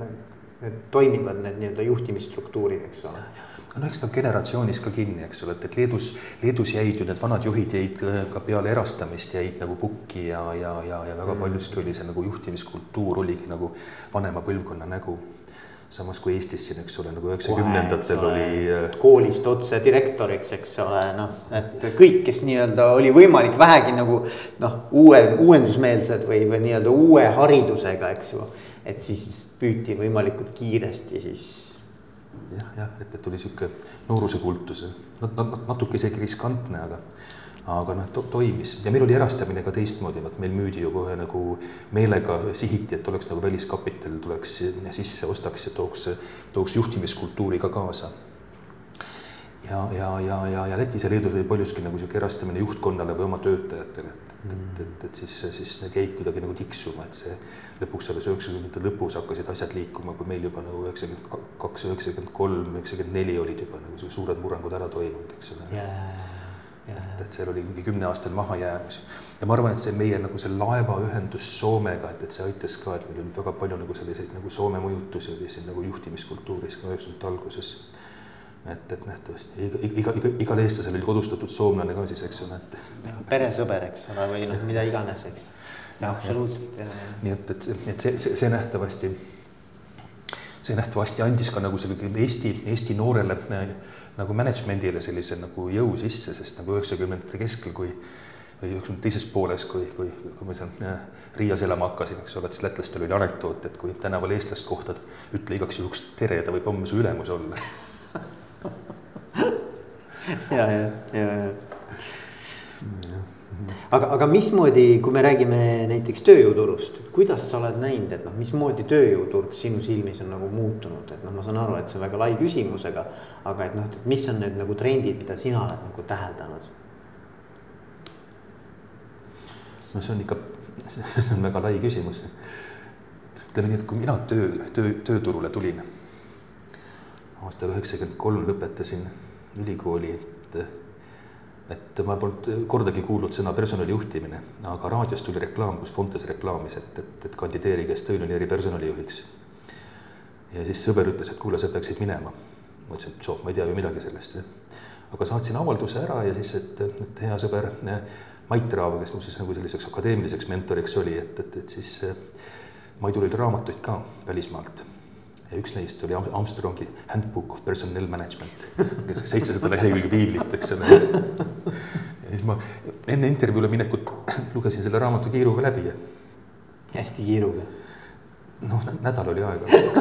need toimivad, need nii-öelda juhtimisstruktuurid, eks ole no eks ta generatsioonis ka kinni, eks ole, et, et Leedus, Leedus jäid ju need vanad juhid jäid ka peale erastamist jäid nagu pukki ja, ja, ja, ja väga mm. paljuski oli see nagu juhtimiskultuur oligi nagu vanema põlvkonna nägu samas kui Eestis siin, eks ole, nagu üheksakümnendatel oli. Äh, koolist otse direktoriks, eks ole, noh, et kõik, kes nii-öelda oli võimalik vähegi nagu noh, uue, uuendusmeelsed või, või nii-öelda uue haridusega, eks ju. et siis püüti võimalikult kiiresti siis. Jah, jah, et, et oli sihuke nooruse kultus, natuke isegi riskantne, aga aga noh to, toimis ja meil oli erastamine ka teistmoodi, vot meil müüdi ju kohe nagu meelega sihiti, et oleks nagu väliskapital tuleks sisse, ostaks ja tooks, tooks juhtimiskultuuri ka kaasa. ja, ja, ja, ja, ja Lätis ja Leedus oli paljuski nagu sihuke erastamine juhtkonnale või oma töötajatele, et, et, et, et, et siis, siis need jäid kuidagi nagu tiksuma, et see lõpuks alles üheksakümnendate lõpus hakkasid asjad liikuma, kui meil juba nagu üheksakümmend kaks, üheksakümmend kolm, üheksakümmend neli olid juba nagu suured murrangud ära toimunud, eks ole yeah et, et seal oli mingi kümneaastane mahajäämus. ja ma arvan, et see meie nagu see laevaühendus Soomega, et, et see aitas ka, et meil oli väga palju nagu selliseid nagu Soome mõjutusi oli siin nagu juhtimiskultuuris ka üheksakümnendate alguses. Et, et nähtavasti iga, iga, iga, igal eestlasel oli kodustatud soomlane ka siis, eks ole, et. peresõber, eks ole, või noh, mida iganes, eks. absoluutselt. nii et, et, et see, see, see nähtavasti, see nähtavasti andis ka nagu selle Eesti, Eesti noorele nagu management'ile sellise nagu jõu sisse, sest nagu üheksakümnendate keskel, kui või üheksakümnendate teises pooles, kui, kui, kui ma seal äh, Riias elama hakkasin, eks ole, siis lätlastel oli anekdoot, et kui tänaval eestlast kohtad, ütle igaks juhuks tere, ta võib homme su ülemus olla ja, ja, ja, ja aga, aga mismoodi, kui me räägime näiteks tööjõuturust, kuidas sa oled näinud, et noh, mismoodi tööjõuturg sinu silmis on nagu muutunud, et noh, ma saan aru, et see on väga lai küsimus, aga. aga et noh, et mis on need nagu trendid, mida sina oled nagu täheldanud? no see on ikka, see on väga lai küsimus. ütleme nii, et kui mina töö, töö, tööturule tulin aastal üheksakümmend kolm lõpetasin ülikooli, et et ma polnud kordagi kuulnud sõna personalijuhtimine, aga raadios tuli reklaam, kus Fontes reklaamis, et, et, et kandideerige Estoniani eripersonalijuhiks. ja siis sõber ütles, et kuule, sa peaksid minema. ma ütlesin, et soo, ma ei tea ju midagi sellest. aga saatsin avalduse ära ja siis, et, et hea sõber Mait Raava, kes muuseas nagu selliseks akadeemiliseks mentoriks oli, et, et, et siis Maidul oli raamatuid ka välismaalt ja üks neist oli Armstrongi Handbook of Personnel Management, *laughs* seitsesada lehekülge piiblit, eks ole. ja siis ma enne intervjuule minekut lugesin selle raamatu kiiruga läbi hästi kiiruga. noh, nädal oli aega vist,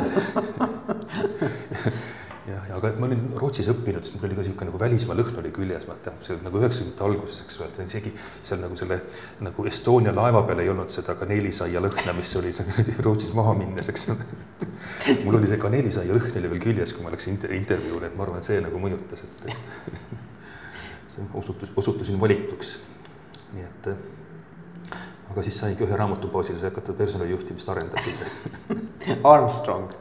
*laughs* eks ja, ja aga ma olin Rootsis õppinud, siis mul oli ka niisugune nagu välismaa lõhn oli küljes, vaata, see oli nagu üheksakümnendate alguses, eks ole, et isegi seal nagu selle nagu Estonia laeva peal ei olnud seda kaneelisaia lõhna, mis oli Rootsis maha minnes, eks ole. mul oli see kaneelisaia lõhn oli veel küljes, kui ma läksin inter intervjuule, et ma arvan, et see nagu mõjutas, et, et *laughs* see osutus, osutusin valituks. nii et aga siis saigi ühe raamatu baasil hakata personalijuhtimist arendama *laughs* Armstrong *laughs*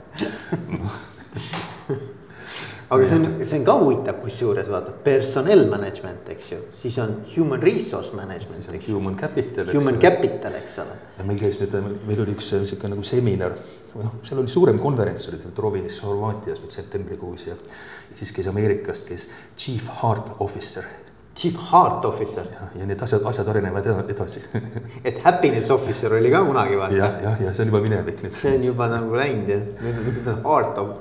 aga see on, see on ka huvitav, kusjuures vaata personnel management, eks ju, siis on human resource management. siis on human capital. Human capital, eks ole. ja meil käis nüüd, meil oli üks sihuke nagu seminar, noh, seal oli suurem konverents oli Trovinis Horvaatias nüüd septembrikuus ja, ja siis käis Ameerikast, käis chief heart officer Chief Heart Officer. ja need asjad, asjad arenevad edasi *laughs* et Happiness Officer oli ka kunagi vaata. jah, jah, ja see on juba minevik nüüd. see on juba nagu läinud jah, nüüd on Heart of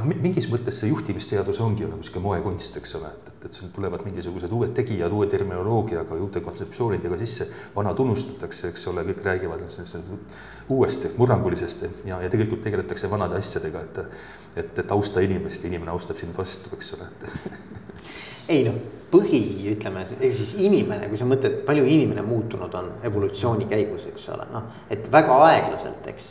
noh, mingis mõttes see juhtimisteadus ongi ju nagu sihuke moekunst, eks ole, et, et, et sul tulevad mingisugused uued tegijad uue terminoloogiaga, uute kontseptsioonidega sisse, vanad unustatakse, eks ole, kõik räägivad uuest, murrangulisest ja, ja tegelikult tegeletakse vanade asjadega, et et, et austa inimest, inimene austab sind vastu, eks ole, et *laughs* ei noh, põhi, ütleme, ehk siis inimene, kui sa mõtled, palju inimene muutunud on evolutsiooni käigus, eks ole, noh, et väga aeglaselt, eks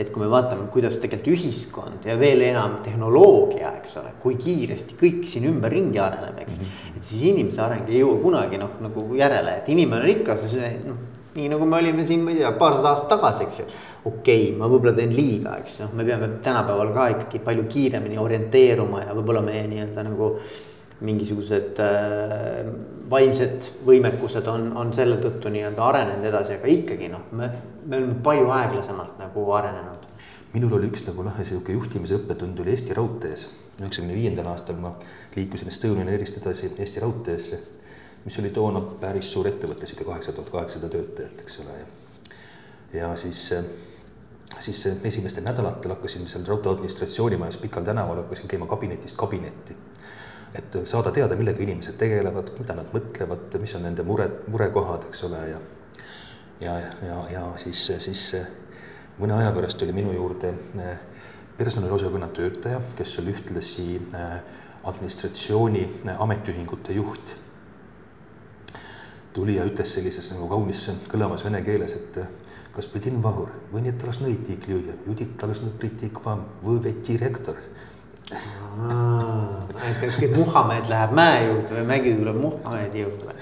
et kui me vaatame, kuidas tegelikult ühiskond ja veel enam tehnoloogia, eks ole, kui kiiresti kõik siin ümberringi areneb, eks mm. -hmm. et siis inimese areng ei jõua kunagi noh, nagu järele, et inimene on ikka see noh, nii nagu me olime siin, ma ei tea, paarsada aastat tagasi, eks ju. okei okay,, ma võib-olla teen liiga, eks noh, me peame tänapäeval ka ikkagi palju kiiremini orienteeruma ja võib-olla meie nii-öelda nagu mingisugused äh, vaimsed võimekused on, on selle tõttu nii-öelda arenenud edasi, aga ikkagi noh, me, me oleme palju aeglasemalt nagu arenenud. minul oli üks nagu noh, sihuke juhtimise õppetund oli Eesti Raudtees. üheksakümne viiendal aastal ma liikusin Estonian Airist edasi Eesti Raudteesse, mis oli toona päris suur ettevõte, sihuke kaheksa tuhat kaheksasada töötajat, eks ole. ja siis siis esimestel nädalatel hakkasin seal raudtee administratsioonimajas Pikal tänaval hakkasin käima kabinetist kabinetti et saada teada, millega inimesed tegelevad, mida nad mõtlevad, mis on nende mure, murekohad, eks ole, ja ja, ja, ja siis, siis mõne aja pärast tuli minu juurde eh, personaliosakonna töötaja, kes oli ühtlasi eh, administratsiooni eh, ametiühingute juht. tuli ja ütles sellises nagu kaunis kõlamas vene keeles, et kas pidin vahur, või nii, et alles nõid tiik lüüa, lüüdi alles nõid tiik vam, või veti rektor et Muhamed läheb mäe juurde või mägi tuleb Muhamedi juurde.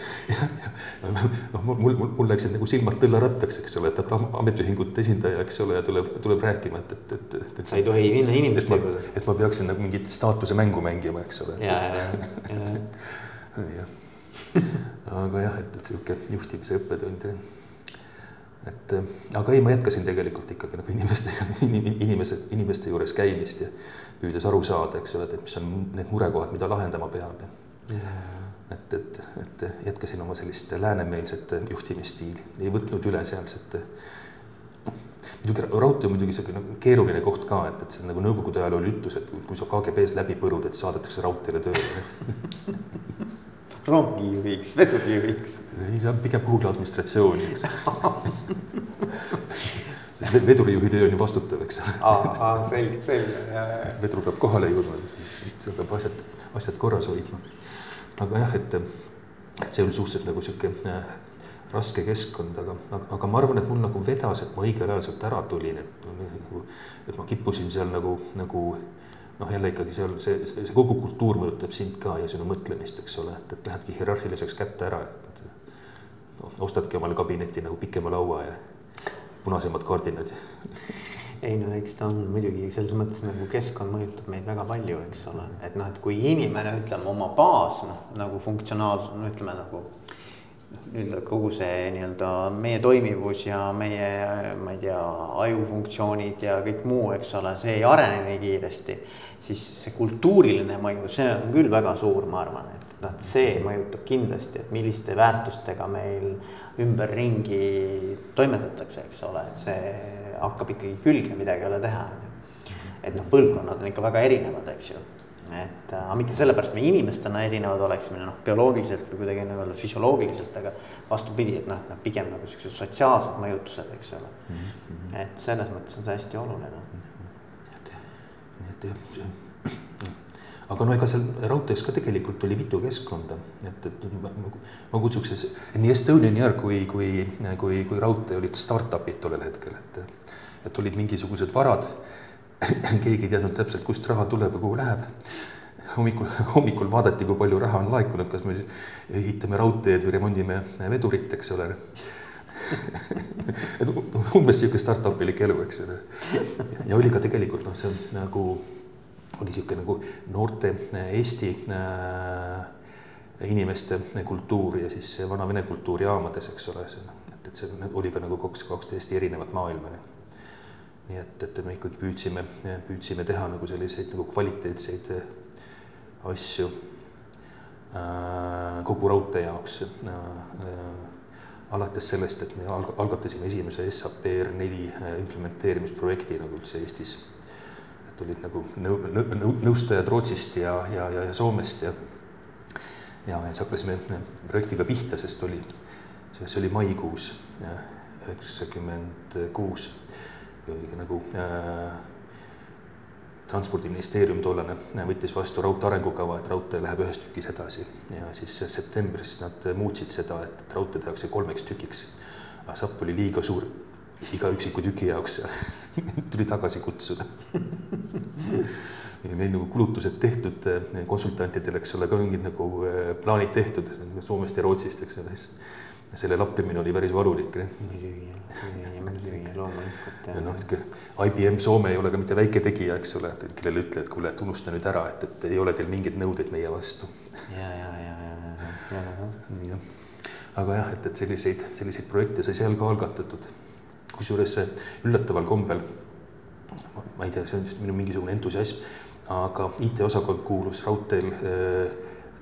noh, mul, mul, mul läksid nagu silmad tõllarattaks, eks ole, et, et ametiühingute esindaja, eks ole, tuleb, tuleb rääkima, et, et, et, et. sa ei tohi minna inimeste juurde. et ma peaksin nagu mingit staatuse mängu mängima, eks ole. ja, ja, ja. jah, aga jah, et, et sihuke juhtimise õppetund et aga ei, ma jätkasin tegelikult ikkagi nagu inimeste, *laughs* inimesed, inimeste juures käimist ja püüdes aru saada, eks ole, et, mis on need murekohad, mida lahendama peab ja et, et, et jätkasin oma sellist läänemeelset juhtimisstiili, ei võtnud üle sealset. muidugi raudtee on muidugi sihuke nagu keeruline koht ka, et, et see nagu nõukogude ajal oli ütlus, et kui sa KGB-s läbi põrud, et saadetakse raudteele tööle *laughs* rongijuhiks, vedurijuhiks. ei, see on pigem kuhugi administratsiooni, eks vedurijuhi töö on ju vastutav, eks ole. selge, selge. vedur peab kohale jõudma, seal peab asjad, asjad korras hoidma. aga jah, et, et see oli suhteliselt nagu sihuke äh, raske keskkond, aga, aga, aga ma arvan, et mul nagu vedas, et ma õigel ajal sealt ära tulin, et nagu, et ma kippusin seal nagu, nagu noh, jälle ikkagi seal see, see, see kogu kultuur mõjutab sind ka ja sinu mõtlemist, eks ole, et, et lähedki hierarhiliseks kätte ära, et noh, ostadki omale kabineti nagu pikema laua ja punasemad kardinad ei no eks ta on muidugi selles mõttes nagu keskkond mõjutab meid väga palju, eks ole, et noh, et kui inimene ütleme oma baas noh, nagu funktsionaalsus, no ütleme nagu. nii-öelda kogu see nii-öelda meie toimivus ja meie, ma ei tea, ajufunktsioonid ja kõik muu, eks ole, see ei arene nii kiiresti. Siis see kultuuriline mõju, see on küll väga suur, ma arvan, et noh, et see mõjutab kindlasti, et milliste väärtustega meil ümberringi toimetatakse, eks ole, et see hakkab ikkagi külge, midagi ei ole teha, et noh, põlvkonnad on ikka väga erinevad, eks ju. et aga mitte sellepärast me inimestena erinevad oleksime noh, bioloogiliselt või kuidagi nii-öelda füsioloogiliselt, aga vastupidi, et noh, noh pigem nagu siuksed sotsiaalsed mõjutused, eks ole mm. -hmm. et selles mõttes on see hästi oluline. Et aga no ega seal raudtees ka tegelikult oli mitu keskkonda, et, et ma, ma kutsuks, nii Estonian Air kui, kui, kui, kui raudtee olid startup'id tollel hetkel, et, et olid mingisugused varad. *clears throat* keegi ei teadnud täpselt, kust raha tuleb ja kuhu läheb. hommikul, hommikul vaadati, kui palju raha on laekunud, kas me ehitame raudteed või remondime vedurit, eks ole *laughs* et umbes sihuke startup'ilik elu, eks ole. ja oli ka tegelikult noh, see nagu oli niisugune nagu noorte äh, Eesti äh, inimeste kultuur ja siis vana-vene kultuur jaamades, eks ole, see, et, et see oli ka nagu kaks, kaks täiesti erinevat maailma. nii et, et me ikkagi püüdsime, püüdsime teha nagu selliseid nagu kvaliteetseid äh, asju äh, kogu raudtee jaoks äh,. Äh, alates sellest, et me algatasime esimese SAP R4 implementeerimisprojekti nagu üldse Eestis. Tulid nagu nõu-, nõu-, nõustajad Rootsist ja, ja, ja, ja Soomest ja ja, siis hakkasime projektiga pihta, sest oli, see oli maikuus üheksakümmend kuus. Nagu äh, transpordiministeerium tollane võttis vastu raudtee arengukava, et raudtee läheb ühes tükis edasi. Ja siis septembris nad muutsid seda, et raudtee tehakse kolmeks tükiks. aga sapp oli liiga suur. Iga üksiku tüki jaoks ja *laughs* tuli tagasi kutsuda. Meil nagu kulutused tehtud konsultantidel, eks ole, ka mingid nagu äh, plaanid tehtud. Soomest ja Rootsist, eks ole, siis selle lappimine oli päris valulik. muidugi, muidugi, *laughs* loomulikult. ja noh, sihuke IBM Soome ei ole ka mitte väike tegija, eks ole, et kellele ütle, et kuule, et unusta nüüd ära, et, et ei ole teil mingeid nõudeid meie vastu. ja, ja, ja, ja, ja, ja, ja. jah, aga jah, et, et selliseid, selliseid projekte sai seal ka algatatud. kusjuures üllataval kombel, ma ei tea, see on vist minu mingisugune entusiasm, aga IT-osakond kuulus raudteel eh,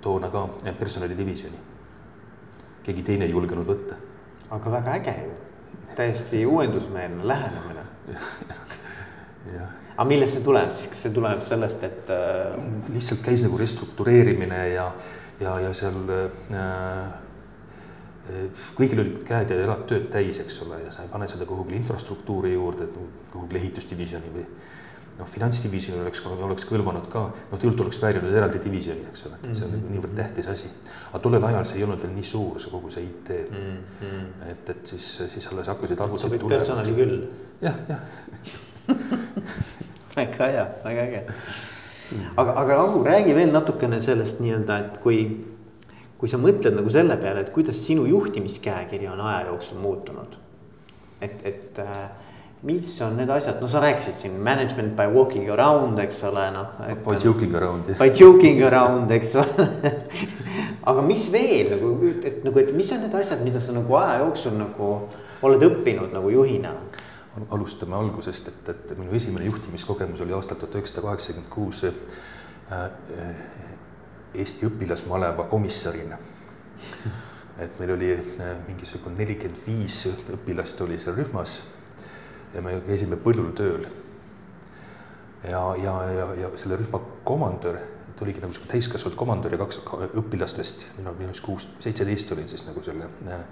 toona ka personalidivisjoni keegi teine ei julgenud võtta. aga väga äge ju, täiesti uuendusmeelne lähenemine *laughs* aga millest see tuleb siis, kas see tuleb sellest, et äh...? lihtsalt käis nagu restruktureerimine ja, ja, ja seal äh, kõigil olid käed ja jalad tööd täis, eks ole, ja sa ei pane seda kuhugile infrastruktuuri juurde, kuhugile ehitusdivisjoni või noh, finantsdivisjon oleks, oleks kõlvanud ka, noh, tegelikult oleks väärinud eraldi divisjoni, eks ole, et see on mm -hmm. niivõrd tähtis asi. aga tollel ajal see ei olnud veel nii suur, see kogu see IT mm. -hmm. et, et siis, siis alles hakkasid arvutid tulema. personali küll. jah, jah *laughs* väga hea, väga äge. aga, aga Agu, räägi veel natukene sellest nii-öelda, et kui, kui sa mõtled nagu selle peale, et kuidas sinu juhtimiskäekiri on aja jooksul muutunud. et, et äh, mis on need asjad, no sa rääkisid siin management by walking around, eks ole, noh. By joking around. By joking around, eks ole *laughs* aga mis veel nagu, et nagu, et mis on need asjad, mida sa nagu aja jooksul nagu oled õppinud nagu juhina? alustame algusest, et, et minu esimene juhtimiskogemus oli aastal tuhat üheksasada kaheksakümmend kuus äh, Eesti õpilasmaleva komissarina. et meil oli äh, mingisugune nelikümmend viis õpilast oli seal rühmas ja me käisime põllul tööl. ja, ja, ja, ja selle rühma komandör, ta oligi nagu sihuke täiskasvanud komandör ja kaks õpilastest, mina minu arust kuus, seitseteist olin siis nagu selle äh,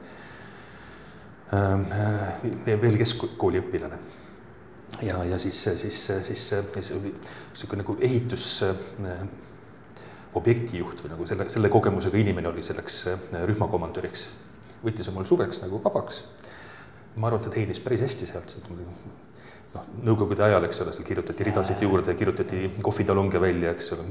äh, veel keskkooli õpilane. ja, ja siis, siis, siis, sihuke nagu ehitus äh, objektijuht või nagu selle, selle kogemusega inimene oli selleks äh, rühmakomandöriks. võttis omal suveks nagu vabaks ma arvan, et ta teenis päris hästi sealt, noh, nõukogude ajal, eks ole, seal kirjutati ridasid juurde, kirjutati kohvitalonge välja, eks ole.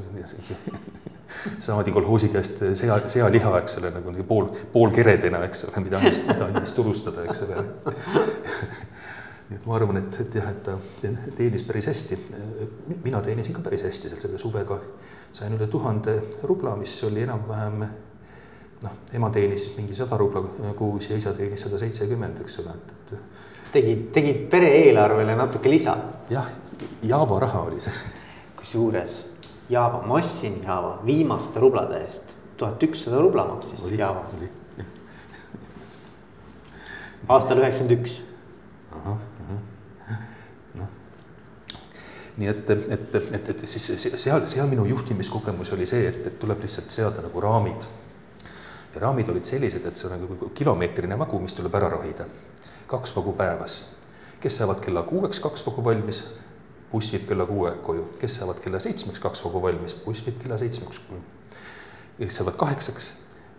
*laughs* saadi kolhoosi käest sea, sealiha, eks ole, nagu pool, poolkeredena, eks ole, mida andis, mida andis turustada, eks ole. *laughs* nii et ma arvan, et, et jah, et ta teenis päris hästi. mina teenisin ka päris hästi seal selle suvega, sain üle tuhande rubla, mis oli enam-vähem noh, ema teenis mingi sada rubla kuus ja isa teenis sada seitsekümmend, eks ole, et, et. tegid, tegid pere eelarvele natuke lisa. jah, Java raha oli see. kusjuures Java, ma ostsin Java viimaste rublade eest, tuhat ükssada rubla maksis oli, Java. aastal üheksakümmend üks. ahah, ahah, noh nii et, et, et, et siis seal, seal minu juhtimiskogemus oli see, et, et tuleb lihtsalt seada nagu raamid ja raamid olid sellised, et see on nagu kilomeetrine vagu, mis tuleb ära rohida. kaks vagu päevas. kes saavad kella kuueks kaks vagu valmis, buss viib kella kuue koju, kes saavad kella seitsmeks kaks vagu valmis, buss viib kella seitsmeks koju. kes saavad kaheksaks,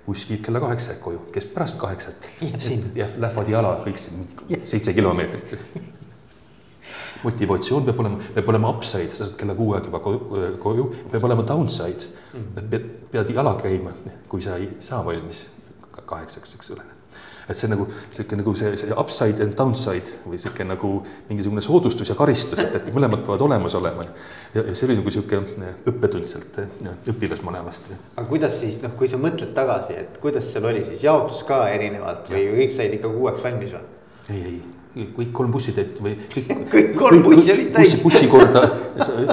buss viib kella kaheksa koju, kes pärast kaheksat jääb, *laughs* lähevad jala kõik siin seitse kilomeetrit *laughs* motivatsioon peab olema, peab olema upside, sa saad kella kuue aega juba koju, peab olema downside mm.. pead, pead jala käima, kui sa ei saa valmis kaheksaks, eks ole et see nagu sihuke nagu see, see upside and downside või sihuke nagu mingisugune soodustus ja karistus, et, et mõlemad peavad olemas olema. ja, ja see oli nagu sihuke õppetund sealt õpilasmalevast. aga kuidas siis noh, kui sa mõtled tagasi, et kuidas seal oli siis jaotus ka erinevalt või kõik said ikka kuueks valmis või? ei, ei kõik kolm bussitäit või kõik, *laughs* kõik kolm kõik, bussi olid täis. bussikorda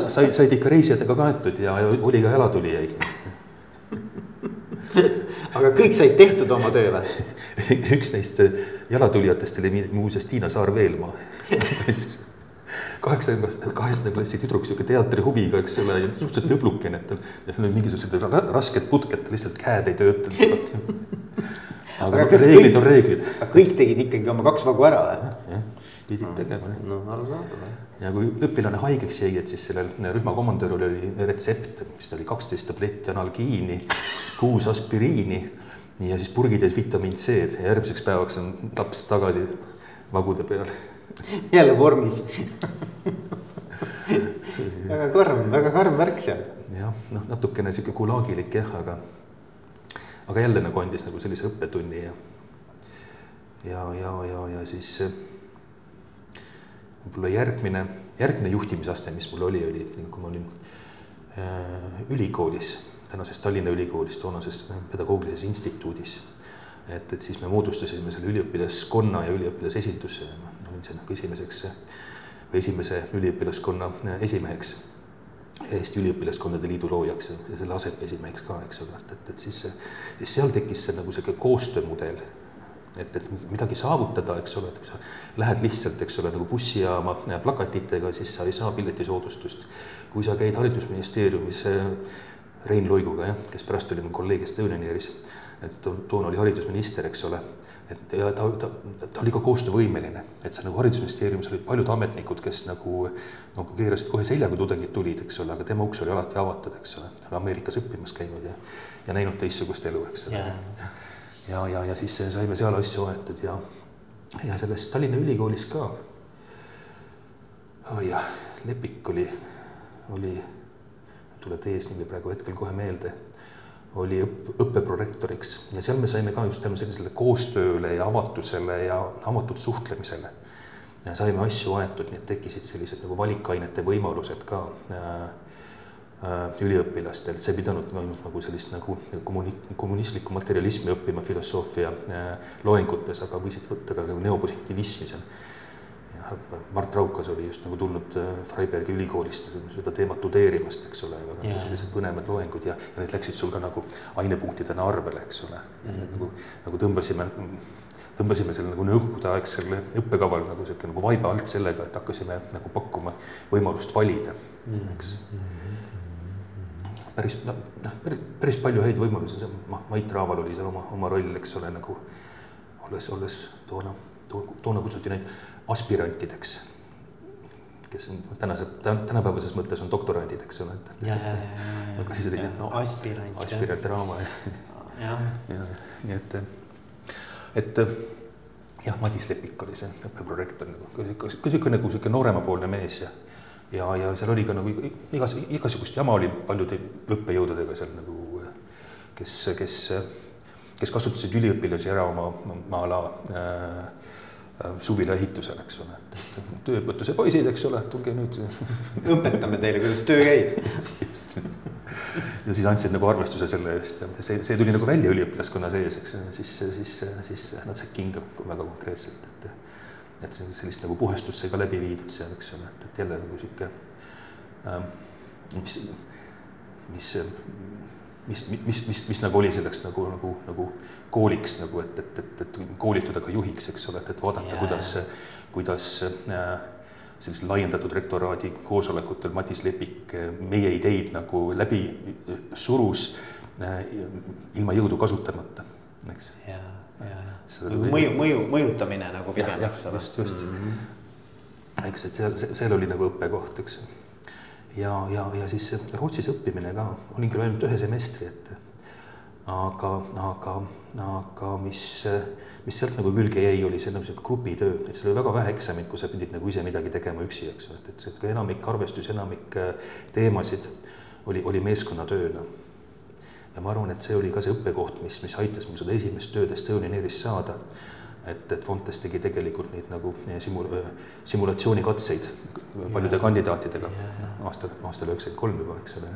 sai, said ikka reisijatega kaetud ja oli ka jalatulijaid *laughs* aga kõik said tehtud oma töö või? *laughs* üks neist jalatulijatest oli muuseas Tiina Saar-Veelmaa kaheksanda, kaheksanda klassi tüdruk, sihuke teatrihuviga, eks ole, suhteliselt õblukene, et ja seal olid mingisugused rasked putked, lihtsalt käed ei töötanud. Aga, aga reeglid kõik, on reeglid. kõik tegid ikkagi oma kaks vagu ära või? jah, pidid no, tegema. no arusaadav jah ja kui õpilane haigeks jäi, et siis sellel rühmakomandöril oli retsept, mis ta oli kaksteist tabletti analgiini, kuus aspiriini ja siis purgitäis vitamiin C-d ja järgmiseks päevaks on laps tagasi vagude peal jälle vormis *laughs* väga karm, väga karm värk seal. jah, noh, natukene sihuke gulaagilik jah, aga, aga jälle nagu andis nagu sellise õppetunni ja, ja, ja, ja, ja siis võib-olla järgmine, järgmine juhtimisaste, mis mul oli, oli, kui ma olin äh, ülikoolis, tänases Tallinna Ülikoolis, toonases pedagoogilises instituudis. et, et siis me moodustasime selle üliõpilaskonna ja üliõpilasesinduse ja ma olin seal nagu esimeseks või esimese üliõpilaskonna esimeheks. Eesti Üliõpilaskondade Liidu loojaks ja selle aseesimeheks ka, eks ole, et, et, et siis, siis seal tekkis see nagu sihuke koostöömudel. Et, et midagi saavutada, eks ole, et kui sa lähed lihtsalt, eks ole, nagu bussijaama plakatitega, siis sa ei saa piletisoodustust. kui sa käid haridusministeeriumis Rein Luiguga, jah, kes pärast oli mu kolleeg Estonianieris, et toona oli haridusminister, eks ole, et ja ta, ta, ta oli ka koostöövõimeline, et see nagu haridusministeeriumis olid paljud ametnikud, kes nagu nagu keerasid kohe selja, kui tudengid tulid, eks ole, aga tema uks oli alati avatud, eks ole, Ameerikas õppimas käinud ja ja näinud teistsugust elu, eks ole. Yeah ja, ja, ja siis saime seal asju aetud ja, ja selles Tallinna Ülikoolis ka. Oh. jah, Lepik oli, oli, tuleb eesnimi praegu hetkel kohe meelde, oli õpp, õppeprorektoriks ja seal me saime ka just tänu sellisele koostööle ja avatusele ja avatud suhtlemisele. saime asju aetud, nii et tekkisid sellised nagu valikainete võimalused ka äh, Äh, üliõpilastel, see ei pidanud ainult nagu sellist nagu kommuni-, kommunistlikku materialismi õppima filosoofia äh, loengutes, aga võisid võtta ka nagu neopositiivismi seal. Mart Raukas oli just nagu tulnud äh, Freibergi ülikoolist seda teemat tudeerimast, eks ole, väga yeah. sellised põnevad loengud ja, ja need läksid sul ka nagu ainepunktidena arvele, eks ole mm. -hmm. nagu, nagu tõmbasime, tõmbasime selle nagu nõukogudeaegsel õppekaval nagu sihuke nagu vaiba alt sellega, et hakkasime nagu pakkuma võimalust valida mm, -hmm. eks. -hmm päris noh, päris, päris palju häid võimalusi, see noh, Mait Raaval oli seal oma, oma roll, eks ole, nagu olles, olles toona, toona kutsuti neid aspirantideks, kes on tänase, tänapäevases mõttes on doktorandid, eks ole, et. aga siis olid no, aspirant. aspirant Raama ja, *laughs* ja, nii et, et jah, Madis Lepik oli see õppeprorektor nagu, niisugune nagu sihuke nooremapoolne mees ja ja, ja seal oli ka nagu igas, igasugust jama oli paljude õppejõududega seal nagu, kes, kes, kes kasutasid üliõpilasi ära oma maa-ala äh, suvila ehitusel, eks ole, et tööõpetuse poisid, eks ole, tulge nüüd. *laughs* õpetame teile, kuidas töö käib. Ja siis andsid nagu arvestuse selle eest ja see, see tuli nagu välja üliõpilaskonna sees, eks siis, siis, siis nad said kinga väga konkreetselt, et et see sellist nagu puhastust sai ka läbi viidud seal, eks ole, et, et jälle nagu sihuke ähm,, mis, mis, mis, mis, mis, mis nagu oli selleks nagu, nagu, nagu kooliks nagu, et, et, et, et koolituda ka juhiks, eks ole, et, et vaadata yeah., kuidas, kuidas äh, sellisel laiendatud rektoraadi koosolekutel Madis Lepik äh, meie ideid nagu läbi surus äh, ilma jõudu kasutamata, eks yeah mõju, mõju, mõjutamine nagu pigem, eks ole. just, just mm. -hmm. eks, et seal, seal oli nagu õppekoht, eks. Ja, ja, ja siis Rootsis õppimine ka, olin küll ainult ühe semestri, et aga, aga, aga mis, mis sealt nagu külge jäi, oli see nagu sihuke grupitöö, et seal oli väga vähe eksameid, kus sa pidid nagu ise midagi tegema üksi, eks ju, et, et see enamik arvestus, enamik teemasid oli, oli meeskonnatööna. Ja ma arvan, et see oli ka see õppekoht, mis, mis aitas mul seda esimest tööd Estonian Airis saada. Et, et Fontes tegi tegelikult neid nagu eh, simul-, eh, simulatsioonikatseid paljude ja. kandidaatidega aastal, aastal üheksakümmend kolm juba, eks ole.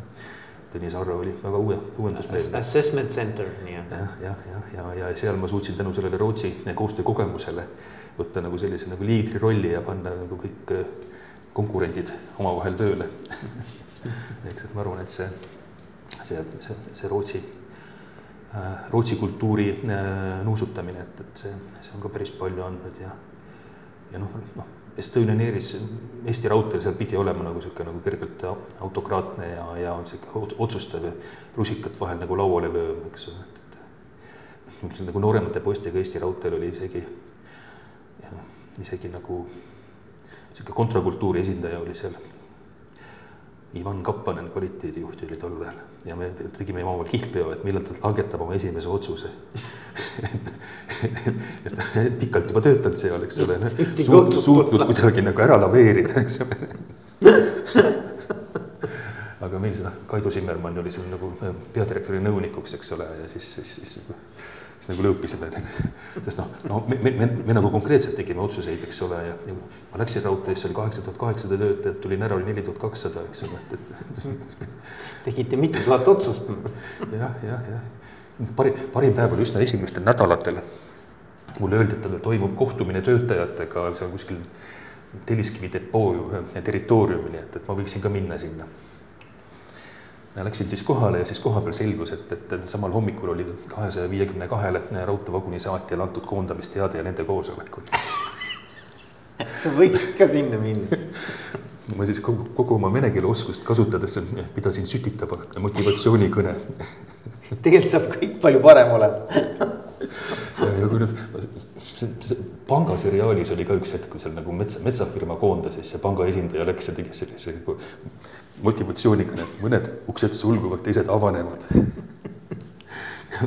Tõnis Arro oli väga uue, uuendusmeelne. Assessment center nii-öelda. jah, jah, jah, ja, ja, ja seal ma suutsin tänu sellele Rootsi koostöökogemusele võtta nagu sellise nagu liidri rolli ja panna nagu kõik eh, konkurendid omavahel tööle *laughs* eks, et ma arvan, et see see, see, see Rootsi, Rootsi kultuuri äh, nuusutamine, et, et see, see on ka päris palju andnud ja, ja noh, noh, Estonian Airis, Eesti Raudteel, seal pidi olema nagu sihuke nagu kergelt autokraatne ja, ja sihuke otsustav ja rusikat vahel nagu lauale lööm, eks ole, et, et. nagu nooremate poistega Eesti Raudteel oli isegi, isegi nagu sihuke kontrakultuuri esindaja oli seal Ivan Kappanen, kvaliteedijuht oli tol ajal. Ja me tegime omavahel kihlveo, et millal ta langetab oma esimese otsuse. *laughs* Et pikalt juba töötanud seal, eks ole, noh, suutnud, suutnud kuidagi nagu ära laveerida, eks ole. *laughs* Aga meil seda Kaido Zimmermann oli seal nagu peadirektori nõunikuks, eks ole, ja siis, siis, siis siis nagu lõõpisime, *laughs* sest noh, no me, me, me, me nagu konkreetselt tegime otsuseid, eks ole, ja, ja ma läksin raudteesse, oli kaheksa tuhat kaheksasada töötajat, tulin ära, oli neli tuhat kakssada, eks ole, et, et. *laughs* tegite mitu tuhat otsust. jah, jah, jah, parim, parim päev oli üsna esimestel nädalatel. mulle öeldi, et toimub kohtumine töötajatega seal kuskil Telliskivi depoo territooriumil, et, et ma võiksin ka minna sinna Läksin siis kohale ja siis kohapeal selgus, et, et samal hommikul oli kahesaja viiekümne kahele raudteevaguni saatjale antud koondamisteade ja nende koosolekul *laughs* sa võiksid ka sinna minna. *laughs* ma siis kogu, kogu oma vene keele oskust kasutades pidasin sütitava motivatsioonikõne. *laughs* Tegelikult saab kõik palju parem olema. Ja, ja kui nüüd see, see pangaseriaalis oli ka üks hetk, kui seal nagu metsa, metsafirma koondas, siis see panga esindaja läks ja tegi sellise motivatsioonikõne, et mõned uksed sulguvad, teised avanevad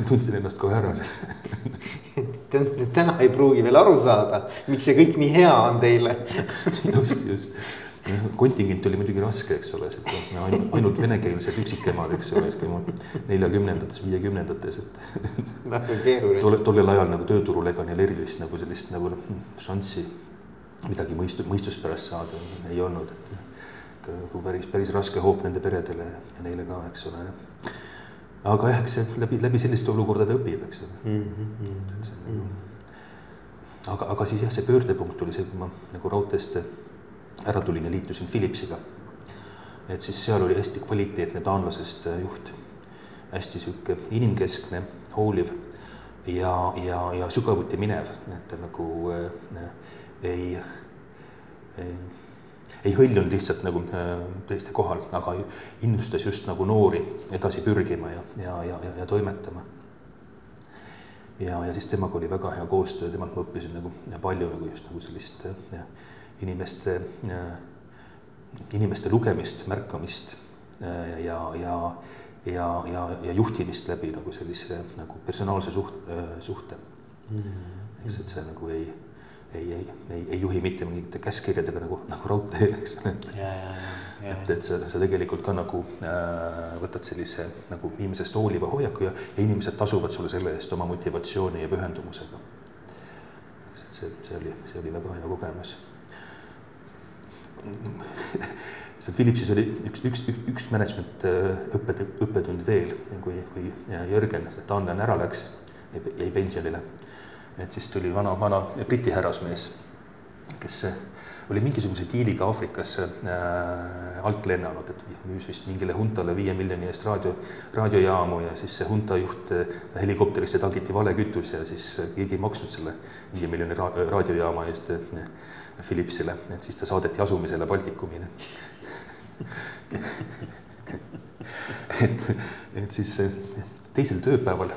tundsin ennast kohe ära täna ei pruugi veel aru saada, miks see kõik nii hea on teile just, just kontingent oli muidugi raske, eks ole, ainult, ainult venekeelsed üksikemad, eks ole, neljakümnendates, viiekümnendates, et. keeruline. tolle, tollel ajal nagu tööturul ega neil erilist nagu sellist nagu šanssi midagi mõistu-, mõistuspärast saada ei olnud, et nagu päris, päris raske hoop nende peredele ja neile ka, eks ole. aga jah, eks see läbi, läbi selliste olukordade õpib, eks ole mm. -hmm. aga, aga siis jah, see pöördepunkt oli see, kui ma nagu raudteest ära tulin ja liitusin Philipsiga. et siis seal oli hästi kvaliteetne taanlasest juht, hästi sihuke inimkeskne, hooliv ja, ja, ja sügavuti minev, et ta nagu äh, ei, ei ei hõljunud lihtsalt nagu äh, teiste kohal, aga innustas just nagu noori edasi pürgima ja, ja, ja, ja, ja toimetama. ja, ja siis temaga oli väga hea koostöö, temalt ma õppisin nagu palju nagu just nagu sellist äh, ja, inimeste, äh, inimeste lugemist, märkamist ja, ja, ja, ja, ja juhtimist läbi nagu sellise nagu personaalse suht-, suhte mm. eks, et see nagu ei ei, ei, ei, ei juhi mitte mingite käskkirjadega nagu, nagu raudteel, eks *laughs* ole. et, et sa, sa tegelikult ka nagu äh, võtad sellise nagu inimesest hooliva hoiaku ja, ja inimesed tasuvad sulle selle eest oma motivatsiooni ja pühendumusega. eks, et see, see oli, see oli väga hea kogemus *laughs* seal Philipsis oli üks, üks, üks, üks management äh, õppetund, õppetund veel, kui, kui Jörgen, see taanlane ära läks, jäi pensionile et siis tuli vana, vana Briti härrasmees, kes oli mingisuguse diiliga Aafrikasse äh, alt lennanud, et müüs vist mingile huntale viie miljoni eest raadio, raadiojaamu ja siis see hunta juht äh, helikopterisse tankiti valekütus ja siis keegi ei maksnud selle viie miljoni ra raadiojaama eest äh, Philipsile, et siis ta saadeti asumisele Baltikumile. *laughs* Et, et siis teisel tööpäeval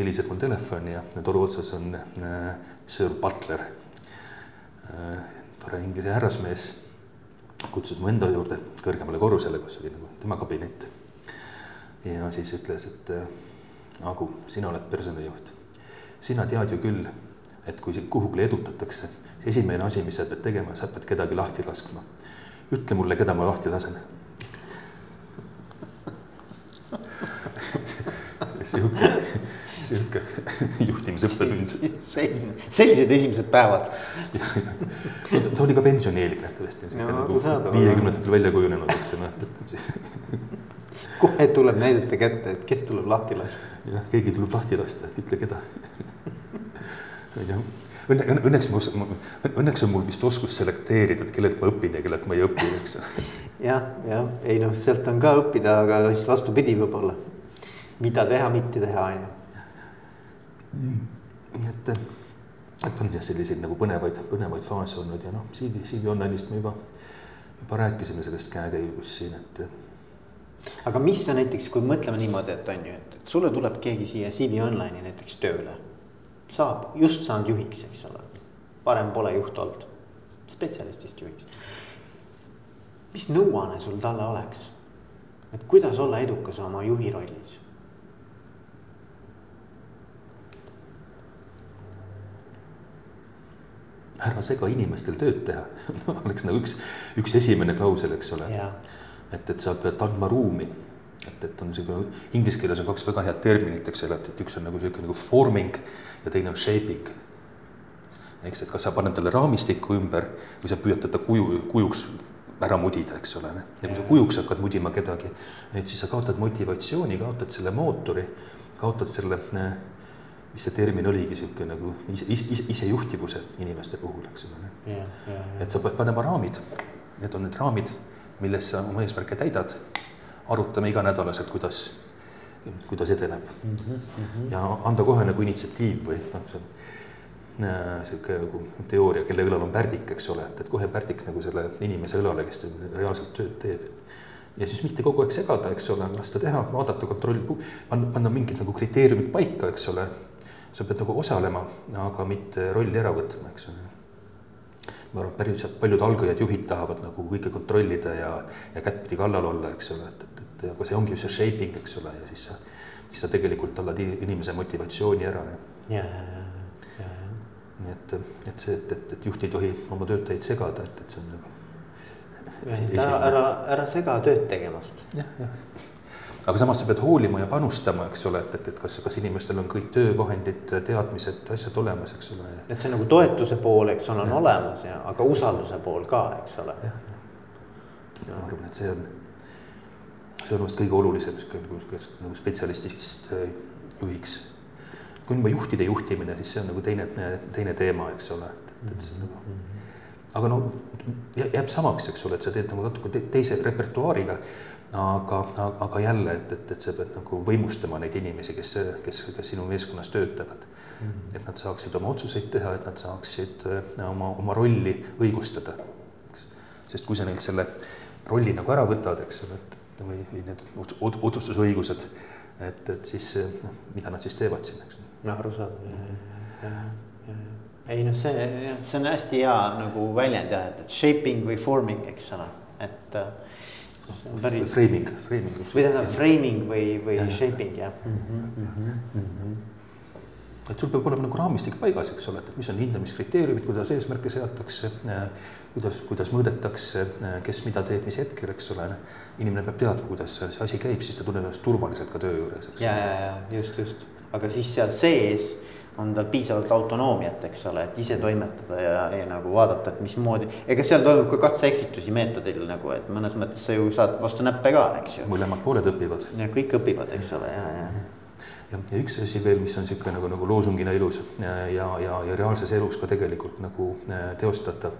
heliseb mul telefon ja toru otsas on äh, Sir Butler äh,. tore inglise härrasmees, kutsus mu enda juurde kõrgemale korrusele, kus oli nagu tema kabinet. ja siis ütles, et äh, Agu, sina oled personalijuht. sina tead ju küll, et kui sind kuhugile edutatakse, siis esimene asi, mis sa pead tegema, sa pead kedagi lahti laskma. ütle mulle, keda ma lahti lasen *laughs* sihuke sihuke *laughs* juhtimisõppetund. sellised esimesed päevad. ta oli ka pensionieelik nähtavasti no,, nagu viiekümnendatel välja kujunenud, eks ju, noh, et, et. *laughs* kohe tuleb näidete kätte, et kes tuleb lahti lasta. jah, keegi tuleb lahti lasta, ütle keda. *laughs* jah õnne, õnneks ma, õnneks on mul vist oskus selekteerida, et kellelt ma õpin ja kellelt ma ei õpi, eks. jah, jah, ei noh, sealt on ka õppida, aga just vastupidi võib-olla. mida teha, mitte teha, on ju nii et et on jah, selliseid nagu põnevaid, põnevaid faase olnud ja noh, CV, CV Online'ist me juba, juba rääkisime sellest käekäigust siin, et. aga mis sa näiteks, kui mõtleme niimoodi, et on ju, et, et sulle tuleb keegi siia CV Online'i näiteks tööle. saab, just saanud juhiks, eks ole, varem pole juht olnud, spetsialistist juhiks. mis nõuanne sul talle oleks? et kuidas olla edukas oma juhi rollis ära sega inimestel tööd teha *laughs* oleks nagu üks, üks esimene klausel, eks ole. et, et sa pead andma ruumi, et, et on sihuke, inglise keeles on kaks väga head terminit, eks ole, et, et üks on nagu sihuke nagu forming ja teine on shaping. eks, et kas sa paned talle raamistiku ümber või sa püüad teda kuju, kujuks ära mudida, eks ole. ja kui sa kujuks hakkad mudima kedagi, et siis sa kaotad motivatsiooni, kaotad selle mootori, kaotad selle äh, mis see termin oligi, sihuke nagu ise, ise, isejuhtivuse inimeste puhul, eks ole. et sa pead panema raamid, need on need raamid, milles sa oma eesmärke täidad. arutame iganädalaselt, kuidas, kuidas edeneb mm. -hmm. ja anda kohe nagu initsiatiiv või noh, see äh, sihuke nagu teooria, kelle õlal on pärdik, eks ole, et, et kohe pärdik nagu selle inimese õlale, kes reaalselt tööd teeb ja siis mitte kogu aeg segada, eks ole, lasta teha, vaadata, kontroll, panna, panna mingid nagu kriteeriumid paika, eks ole sa pead nagu osalema, aga mitte rolli ära võtma, eks ole. ma arvan, päris paljud algajad juhid tahavad nagu kõike kontrollida ja, ja kättpidi kallal olla, eks ole, et, et, et aga see ongi ju see shaping, eks ole, ja siis sa, siis sa tegelikult annad inimese motivatsiooni ära. ja, ja, ja, ja, ja. nii et, et see, et, et, et juht ei tohi oma töötajaid segada, et, et see on nagu. ära, ära, ära sega tööd tegemast. jah, jah aga samas sa pead hoolima ja panustama, eks ole, et, et, et kas, kas inimestel on kõik töövahendid, teadmised, asjad olemas, eks ole. et see nagu toetuse pool, eks ole, on ja. olemas ja, aga usalduse pool ka, eks ole. jah, ja ma arvan, et see on, see on vast kõige olulisem nagu, nagu spetsialistist äh, juhiks. kui on juba juhtide juhtimine, siis see on nagu teine, teine teema, eks ole, et, et see on nagu mm. -hmm aga no jääb samaks, eks ole, et sa teed nagu natuke teise repertuaariga aga, aga jälle, et, et, et sa pead nagu võimustama neid inimesi, kes, kes, kes sinu meeskonnas töötavad mm. -hmm. et nad saaksid oma otsuseid teha, et nad saaksid äh, oma, oma rolli õigustada. sest kui sa neilt selle rolli nagu ära võtad, eks ole, et või, või need otsustusõigused, et, et siis noh, mida nad siis teevad siin, eks. arusaadav mm, -hmm. Ei noh, see, see on hästi hea nagu väljend jah, et shaping või forming, eks ole, et äh, päris. Framing, framing. või tähendab framing või, või ja, shaping jah mm. -hmm, mm -hmm. et sul peab olema nagu raamistik paigas, eks ole, et mis on hindamiskriteeriumid, kuidas eesmärke seatakse, kuidas, kuidas mõõdetakse, kes mida teeb, mis hetkel, eks ole. inimene peab teadma, kuidas see asi käib, siis ta tunneb ennast turvaliselt ka töö juures. ja, ja, ja just, just, aga siis seal sees on tal piisavalt autonoomiat, eks ole, et ise toimetada ja, ja nagu vaadata, et mismoodi. ega seal toimub ka katse-eksitusi meetodil nagu, et mõnes mõttes sa ju saad vastu näppe ka, eks ju. mõlemad pooled õpivad. ja kõik õpivad, eks ole, ja, ja. ja, ja üks asi veel, mis on niisugune nagu, nagu loosungina ilus ja, ja, ja, reaalses elus ka tegelikult nagu äh, teostatav,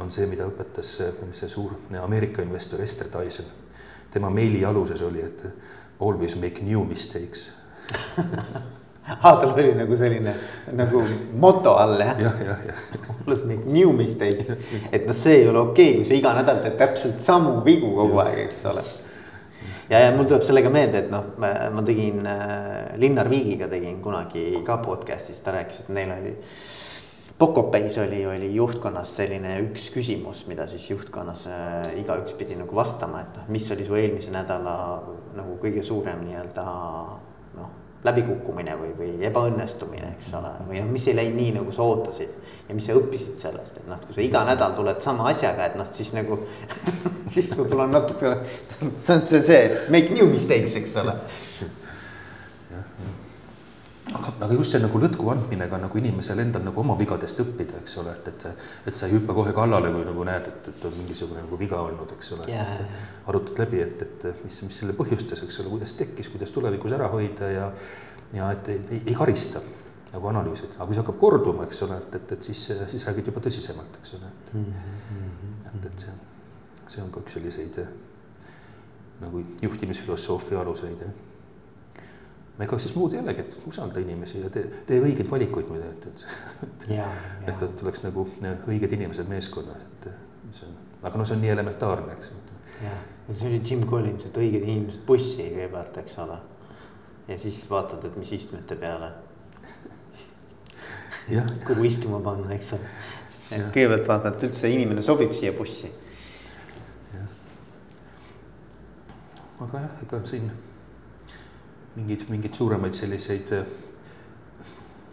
on see, mida õpetas see suur Ameerika investor Ester Dyson. tema meili aluses oli, et always make new mistakes *laughs* *laughs* aa, tal oli nagu selline nagu moto all jah ja,? jah, jah, jah. Always make new mistakes, et noh, see ei ole okei okay,, kui sa iga nädal teed täpselt samu vigu kogu ja. aeg, eks ole. ja, ja mul tuleb sellega meelde, et noh, ma tegin äh, Linnar Viigiga tegin kunagi ka podcast'is, ta rääkis, et neil oli. Pocopeis oli, oli juhtkonnas selline üks küsimus, mida siis juhtkonnas äh, igaüks pidi nagu vastama, et noh, mis oli su eelmise nädala nagu kõige suurem nii-öelda läbikukkumine või, või ebaõnnestumine, eks ole, või noh, mis ei läinud nii, nagu sa ootasid. ja mis sa õppisid sellest, et noh, kui sa iga nädal tuled sama asjaga, et noh, siis nagu *laughs* siis võib-olla on natuke, see on see, see make new mistakes, eks ole aga, aga just see nagu lõtku andmine ka nagu inimesel endal nagu oma vigadest õppida, eks ole, et, et, et sa ei hüppa kohe kallale, kui nagu näed, et, et on mingisugune nagu viga olnud, eks ole. Yeah.. arutad läbi, et, et mis, mis selle põhjustas, eks ole, kuidas tekkis, kuidas tulevikus ära hoida ja, ja et ei, ei, ei karista nagu analüüsid, aga kui see hakkab korduma, eks ole, et, et, et siis, siis räägid juba tõsisemalt, eks ole, et mm, -hmm. et, et see, see on ka üks selliseid nagu juhtimisfilosoofia aluseid, jah ega siis muud ei olegi, et usalda inimesi ja tee, tee õigeid valikuid muide, et, et. *laughs* et, et, et oleks nagu õiged inimesed meeskonnas, et see on, aga noh, see on nii elementaarne, eks. jah, see oli Jim Collins, et õiged inimesed bussi kõigepealt, eks ole. ja siis vaatad, et mis istmete peale. *laughs* kuhu istuma panna, eks ole. et kõigepealt vaatad, et üldse inimene sobib siia bussi. aga jah, ega siin mingeid, mingeid suuremaid selliseid,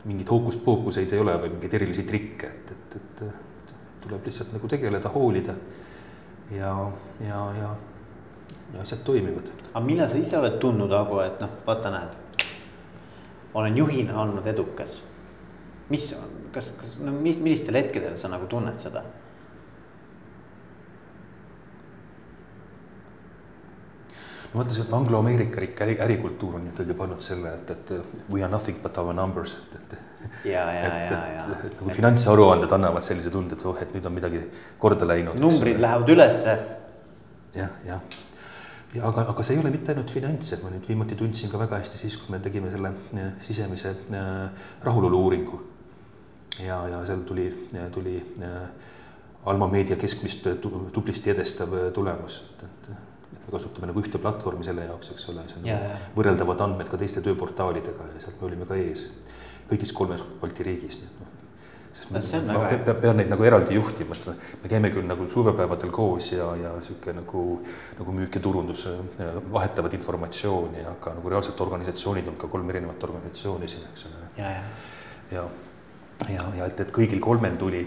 mingeid hookuspookuseid ei ole või mingeid erilisi trikke, et, et, et tuleb lihtsalt nagu tegeleda, hoolida ja, ja, ja, ja asjad toimivad. aga millal sa ise oled tundnud, Ago, et noh, vaata, näed, olen juhina olnud edukas. mis kas, kas, no millistel hetkedel sa nagu tunned seda? Ma mõtlesin, et anglo-ameerika äri, ärikultuur on ikkagi pannud selle, et, et we are nothing but our numbers, et, et. ja, ja, ja, ja. et nagu finantsaruanded annavad sellise tunde, et oh, et nüüd on midagi korda läinud. numbrid lähevad ülesse. jah, jah ja aga, aga see ei ole mitte ainult finants, et ma nüüd viimati tundsin ka väga hästi siis, kui me tegime selle äh, sisemise äh, rahulolu uuringu. ja, ja seal tuli, tuli äh, Alma meedia keskmist tublisti edestav tulemus, et, et me kasutame nagu ühte platvormi selle jaoks, eks ole, see on ja, nagu võrreldavad andmed ka teiste tööportaalidega ja sealt me olime ka ees. kõigis kolmes Balti riigis, nii et noh. Ma, ma pean, pean neid nagu eraldi juhtima, et me käime küll nagu suvepäevadel koos ja, ja sihuke nagu, nagu müük ja turundus vahetavad informatsiooni, aga nagu reaalselt organisatsioonid on ka kolm erinevat organisatsiooni siin, eks ole. ja, ja, ja ja, ja et, et kõigil kolmel tuli,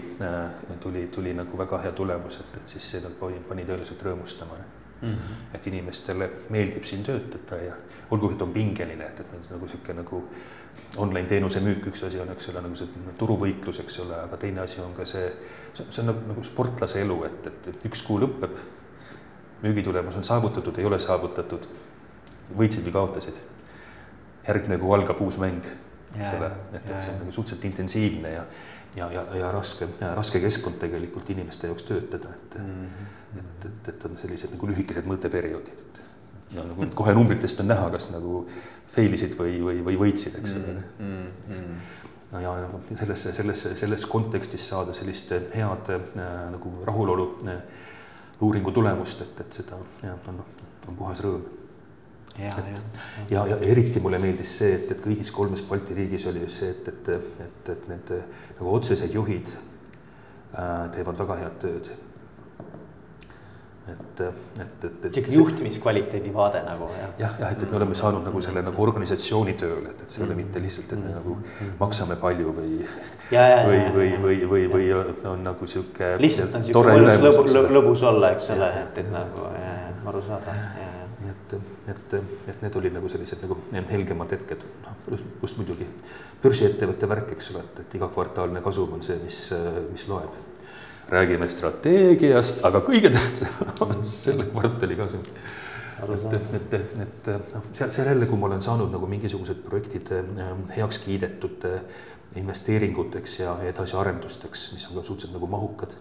tuli, tuli nagu väga hea tulemus, et, et siis see pani, pani tõeliselt rõõmustama mm. -hmm. et inimestele meeldib siin töötada ja olgugi, et on pingeline, et, et meil nagu sihuke nagu online teenuse müük, üks asi on, eks ole, nagu see turuvõitlus, eks ole, aga teine asi on ka see, see on nagu, nagu sportlase elu, et, et üks kuu lõpeb, müügitulemus on saavutatud, ei ole saavutatud, võitsid või kaotasid. järgmine kuu algab uus mäng, eks ole, et, et see on nagu suhteliselt intensiivne ja ja, ja, ja raske, raske keskkond tegelikult inimeste jaoks töötada, et mm, -hmm. et, et, et on sellised nagu lühikesed mõtteperioodid, et no nagu kohe numbritest on näha, kas nagu fail isid või, või, või võitsid, eks ole mm. -hmm. no ja noh, selles, selles, selles kontekstis saada sellist head äh, nagu rahulolu äh, uuringu tulemust, et, et seda jah, on, on puhas rõõm ja, ja, ja, ja eriti mulle meeldis see, et, et kõigis kolmes Balti riigis oli just see, et, et, et, et need nagu otsesed juhid äh, teevad väga head tööd. et, et, et, et. sihuke juhtimiskvaliteedi vaade nagu jah. jah, jah, et, et me oleme saanud nagu selle nagu organisatsiooni tööle, et, et see ei ole mitte lihtsalt, et me mm. nagu maksame palju või. või, või, või, või, või on nagu sihuke. lihtsalt on sihuke lõbus, lõbus olla, eks ole, et, et nagu arusaadav et, et, et need olid nagu sellised nagu helgemad hetked, noh pluss, pluss muidugi börsiettevõtte värk, eks ole, et, et igakvartaalne kasum on see, mis, mis loeb. räägime strateegiast, aga kõige tähtsam on selle kvartali kasum. et, et, et, noh, seal, seal jälle, kui ma olen saanud nagu mingisugused projektid heaks kiidetud äh, investeeringuteks ja edasiarendusteks, mis on ka suhteliselt nagu mahukad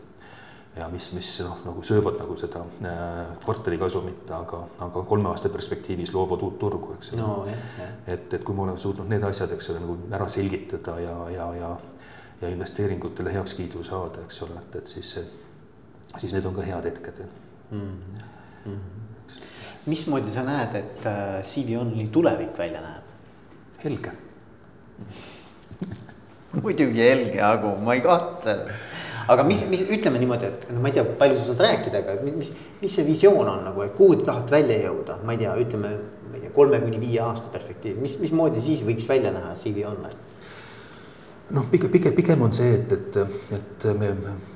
ja mis, mis noh, nagu söövad nagu seda äh, kvartali kasumit, aga, aga kolme aasta perspektiivis loovad uut turgu, eks ole no,. et, et kui ma olen suutnud need asjad, eks ole, nagu ära selgitada ja, ja, ja, ja investeeringutele heakskiidu saada, eks ole, et, et siis, siis need on ka head hetked mm. -hmm. mismoodi sa näed, et äh, CV Only tulevik välja näeb? helge *laughs* muidugi helge, Agu, ma ei kahtle aga mis, mis ütleme niimoodi, et no ma ei tea, palju sa saad rääkida, aga mis, mis see visioon on nagu, et kuhu te tahate välja jõuda, ma ei tea, ütleme, ma ei tea, kolme kuni viie aasta perspektiiv, mis, mismoodi siis võiks välja näha CV Online? noh, pigem, pigem, pigem on see, et, et, et me,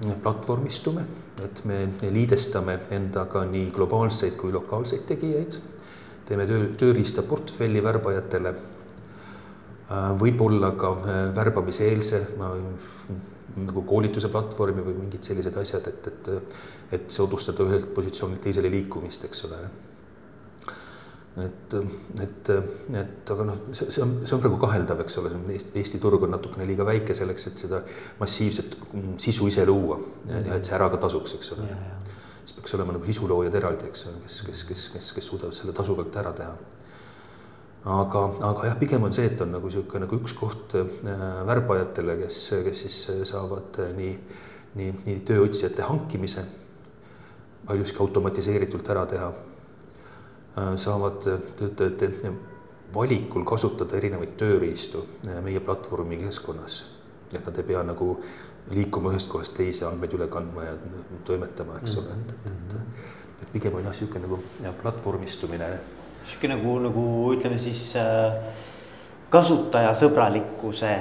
me platvormistume, et me liidestame endaga nii globaalseid kui lokaalseid tegijaid. teeme töö, tööriistaportfelli värbajatele. võib-olla ka värbamiseelse, ma nagu koolituse platvormi või mingid sellised asjad, et, et, et soodustada ühelt positsioonilt teisele liikumist, eks ole. et, et, et aga noh, see, see on, see on praegu kaheldav, eks ole, Eesti, turg on natukene liiga väike selleks, et seda massiivset sisu ise luua ja, ja et see ära ka tasuks, eks ole. siis peaks olema nagu sisuloojad eraldi, eks ole, kes, kes, kes, kes, kes suudavad selle tasuvalt ära teha aga, aga jah, pigem on see, et on nagu sihuke nagu üks koht värbajatele, kes, kes siis saavad nii, nii, nii tööotsijate hankimise paljuski automatiseeritult ära teha. saavad töötajate valikul kasutada erinevaid tööriistu meie platvormi keskkonnas. et nad ei pea nagu liikuma ühest kohast teise, andmeid üle kandma ja toimetama, eks ole, et, et, et, pigem on jah, niisugune nagu platvormistumine. Niisugune nagu, nagu ütleme siis äh, kasutajasõbralikkuse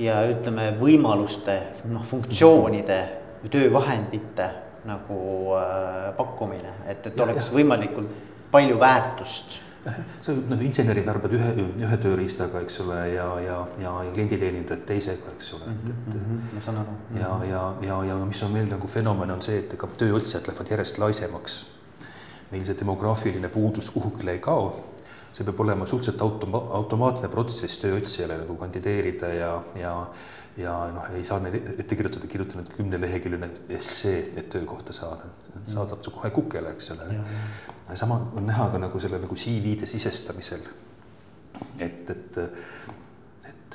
ja ütleme, võimaluste, noh, funktsioonide, töövahendite nagu äh, pakkumine, et, et ja, oleks ja. võimalikult palju väärtust sa noh, inseneri värbad ühe, ühe tööriistaga, eks ole, ja, ja, ja, ja klienditeenindajad teisega, eks ole, et, et. Mhm, ma saan aru. ja, ja, ja, ja mis on veel nagu fenomen, on see, et ega tööotsijad lähevad järjest laisemaks. Meil see demograafiline puudus kuhugile ei kao. see peab olema suhteliselt automa-, automaatne protsess tööotsijale nagu kandideerida ja, ja ja noh, ei saa neid ette kirjutada, kirjuta nüüd kümneleheküljeline essee, et töökohta saada. saadab su kohe kukele, eks ole. sama on näha ka nagu selle nagu CV-de sisestamisel. et, et,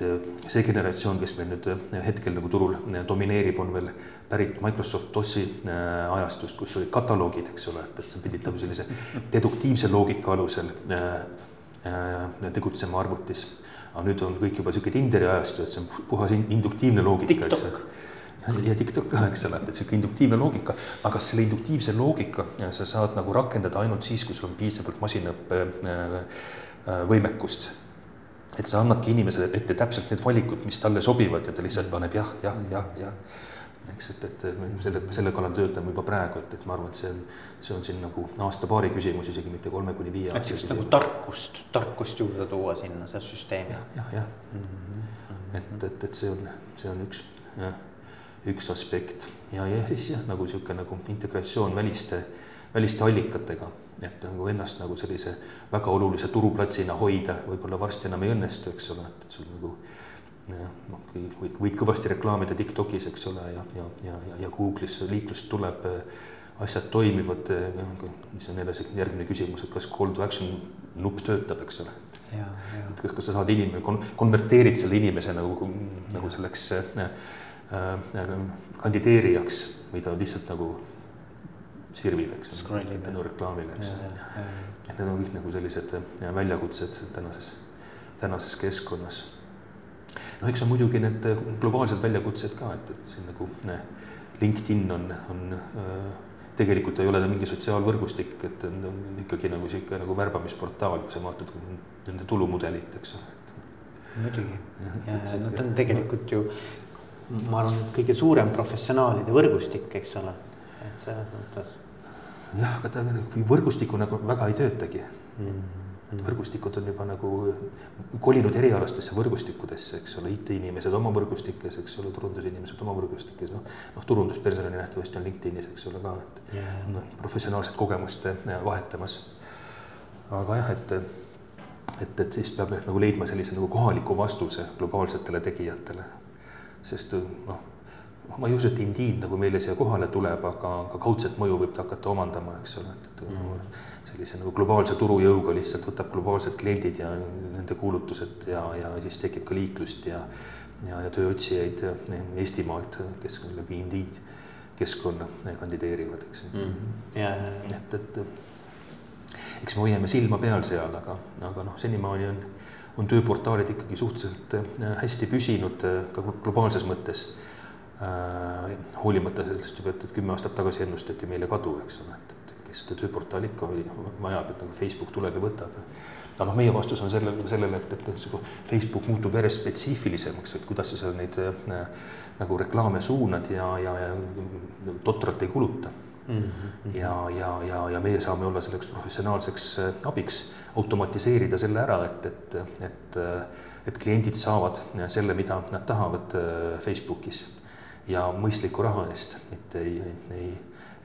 et see generatsioon, kes meil nüüd hetkel nagu turul domineerib, on veel pärit Microsoft DOS-i äh, ajastust, kus olid kataloogid, eks ole, et, et sa pidid nagu sellise deduktiivse loogika alusel äh, äh, tegutsema arvutis. Aga nüüd on kõik juba sihuke Tinderi ajastu, et see on puhas induktiivne loogika, eks ju. ja, TikTok ka, eks ole, et sihuke induktiivne loogika, aga selle induktiivse loogika sa saad nagu rakendada ainult siis, kui sul on piisavalt masinõppe äh, äh, võimekust et sa annadki inimesele ette täpselt need valikud, mis talle sobivad ja ta lihtsalt paneb jah, jah, jah, jah eks, et, et selle, selle kallal töötame juba praegu, et, et ma arvan, et see on, see on siin nagu aasta-paari küsimus, isegi mitte kolme kuni viie aasta küsimus. nagu tarkust, tarkust juurde tuua sinna, see süsteemi ja,. jah, jah, jah mm -hmm. et, et, et see on, see on üks, üks aspekt ja, ja siis jah, nagu sihuke nagu integratsioon väliste, väliste allikatega et nagu ennast nagu sellise väga olulise turuplatsina hoida, võib-olla varsti enam ei õnnestu, eks ole, et sul nagu noh, võid, võid kõvasti reklaamida Tiktokis, eks ole, ja, ja, ja, ja, ja Google'is liiklust tuleb, asjad toimivad, siis on jälle see järgmine küsimus, et kas call to action nupp töötab, eks ole. et kas, kas sa saad inimene, konverteerid selle inimese nagu, nagu selleks äh, äh, kandideerijaks või ta lihtsalt nagu sirvib, eks ole, tänu reklaamile, eks ole. et need on kõik nagu sellised väljakutsed tänases, tänases keskkonnas noh, eks on muidugi need äh, globaalsed väljakutsed ka, et, et siin nagu ne, LinkedIn on, on äh, tegelikult ei ole ta mingi sotsiaalvõrgustik, et on ikkagi nagu sihuke nagu värbamisportaal, kui sa vaatad nende tulumudelit, eks ole. muidugi *laughs* ja, no ta on tegelikult ju, ma arvan, kõige suurem professionaalide võrgustik, eks ole, selles mõttes. jah, aga ta nagu võrgustikuna nagu väga ei töötagi mm. -hmm võrgustikud on juba nagu kolinud erialastesse võrgustikudesse, eks ole, IT-inimesed oma võrgustikes, eks ole, turundusinimesed oma võrgustikes, noh. noh, turunduspersonali nähtavasti on LinkedInis, eks ole ka, et yeah. noh, professionaalset kogemust eh, vahetamas. aga jah, et, et, et siis peab nagu leidma sellise nagu kohaliku vastuse globaalsetele tegijatele. sest noh, ma ei usu, et Indeed nagu meile siia kohale tuleb, aga, aga kaudset mõju võib ta hakata omandama, eks ole, et, et mm sellise nagu globaalse turujõuga lihtsalt võtab globaalsed kliendid ja nende kuulutused ja, ja siis tekib ka liiklust ja, ja, ja tööotsijaid Eestimaalt, kes läbi Indeed keskkonna kandideerivad, eks mm. -hmm. et, et eks me hoiame silma peal seal, aga, aga noh, senimaani on, on tööportaalid ikkagi suhteliselt hästi püsinud ka globaalses mõttes. Hoolimata sellest juba, et, et kümme aastat tagasi ennustati meile kadu, eks ole, et, et kes seda tööportaali ikka vajab, et nagu Facebook tuleb ja võtab. aga noh, meie vastus on sellele, sellele, et, et see Facebook muutub järjest spetsiifilisemaks, et kuidas sa seal neid äh, nagu reklaame suunad ja, ja, ja totralt ei kuluta Mm -hmm. ja, ja, ja, ja meie saame olla selleks professionaalseks äh, abiks, automatiseerida selle ära, et, et, et, äh, et kliendid saavad selle, mida nad tahavad Facebookis ja mõistliku raha eest, mitte ei, ei, ei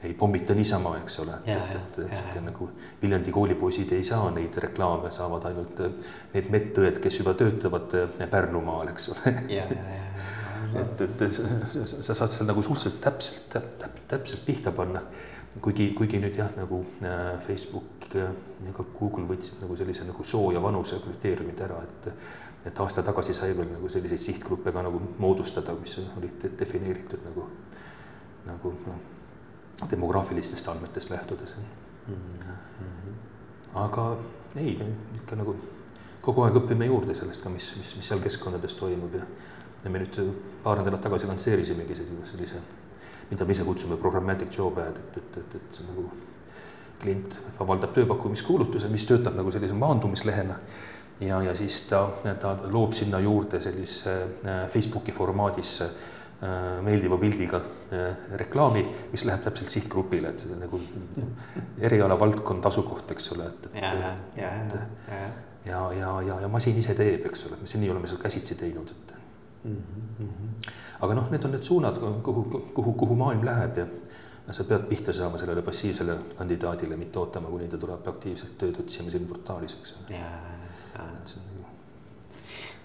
ei pommita niisama, eks ole, et, et, et nagu Viljandi koolipoisid ei saa neid reklaame, saavad ainult äh, need medõed, kes juba töötavad äh, Pärnumaal, eks ole. *laughs* et, et sa, sa saad seal nagu suhteliselt täpselt täp,, täp, täpselt pihta panna. kuigi, kuigi nüüd jah, nagu äh, Facebook ja ka Google võtsid nagu sellise nagu soo ja vanuse kriteeriumid ära, et et aasta tagasi sai veel nagu selliseid sihtgruppe ka nagu moodustada, mis olid defineeritud nagu, nagu noh, demograafilistest andmetest lähtudes mm. -hmm. aga ei, ikka nagu kogu aeg õpime juurde sellest ka, mis, mis, mis seal keskkondades toimub ja ja me nüüd paar nädalat tagasi lansseerisimegi sellise, mida me ise kutsume programmatic job ad, et, et, et, et see on nagu klient avaldab tööpakkumiskuulutuse, mis töötab nagu sellise maandumislehena ja, ja siis ta, ta loob sinna juurde sellise äh, Facebooki formaadis äh, meeldiva pildiga äh, reklaami, mis läheb täpselt sihtgrupile, et see nagu eriala valdkond, asukoht, eks ole, et, et. ja, ja, ja, ja, ja, ja, ja masin ise teeb, eks ole, me seni oleme seda käsitsi teinud, et mm. -hmm. aga noh, need on need suunad, kuhu, kuhu, kuhu maailm läheb ja sa pead pihta saama sellele passiivsele kandidaadile, mitte ootama, kuni ta tuleb aktiivselt tööd otsima siin portaalis, eks ole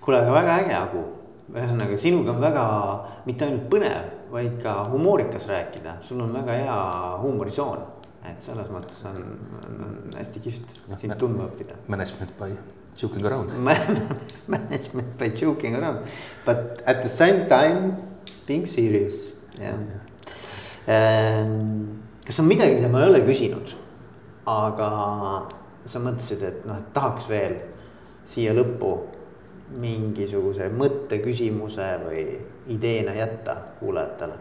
kuule, aga väga äge, Agu. ühesõnaga sinuga on väga, mitte ainult põnev, vaid ka humoorikas rääkida, sul on väga hea huumorisoon. et selles mõttes on, on, hästi kihvt sind tundma õppida. Management by joking around *laughs* Management by joking around, but at the same time being serious, jah yeah. yeah.. kas on midagi, mida ma ei ole küsinud, aga sa mõtlesid, et noh, et tahaks veel siia lõppu mingisuguse mõtte, küsimuse või ideena jätta kuulajatele?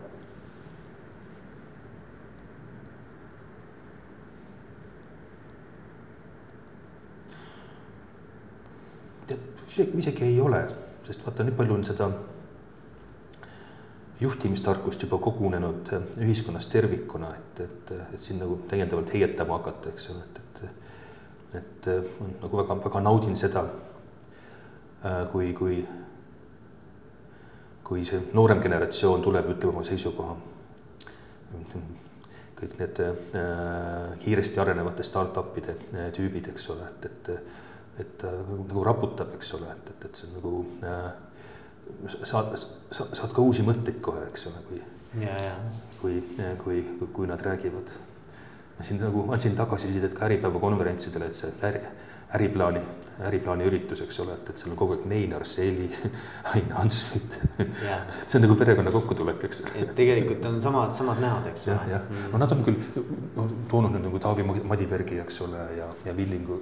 tead, isegi ei ole, sest vaata, nii palju on seda juhtimistarkust juba kogunenud ühiskonnas tervikuna, et, et, et siin nagu täiendavalt heietama hakata, eks ole, et, et äh, nagu väga, väga naudin seda, äh, kui, kui, kui see noorem generatsioon tuleb, ütleb oma seisukoha. kõik need äh, kiiresti arenevate startup'ide tüübid, eks ole, et, et, et nagu, raputab, eks ole, et, et, et see on nagu saad, saad, saad ka uusi mõtteid kohe, eks ole, kui, kui, kui, kui, kui nad räägivad ma siin nagu andsin tagasisidet ka Äripäeva konverentsidele, et see äri, äriplaani, äriplaani üritus, eks ole, et, et seal on kogu aeg Neinar Seli, *laughs* Ain Hansmit. et *laughs* see on nagu perekonna kokkutulek, eks. et tegelikult on samad, samad näod, eks. jah, jah mm., no nad on küll no, toonud nüüd nagu Taavi Madibergi, eks ole, ja, ja Villingu.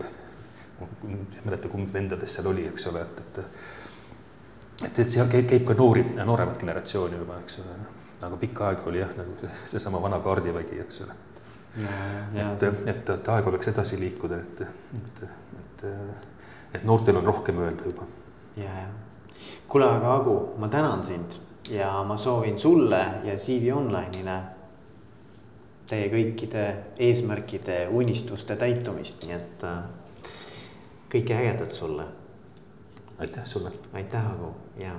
ma ei mäleta, kumb vendadest seal oli, eks ole, et, et. et, et seal käib, käib ka noori, nooremat generatsiooni juba, eks ole, aga pikka aega oli jah, nagu seesama vana kaardivägi, eks ole et, et, et aeg oleks edasi liikuda, et, et, et, et noortel on rohkem öelda juba. ja, ja kuule, aga Agu, ma tänan sind ja ma soovin sulle ja CV Online'ile teie kõikide eesmärkide, unistuste täitumist, nii et äh, kõike ägedat sulle. aitäh sulle. aitäh, Agu ja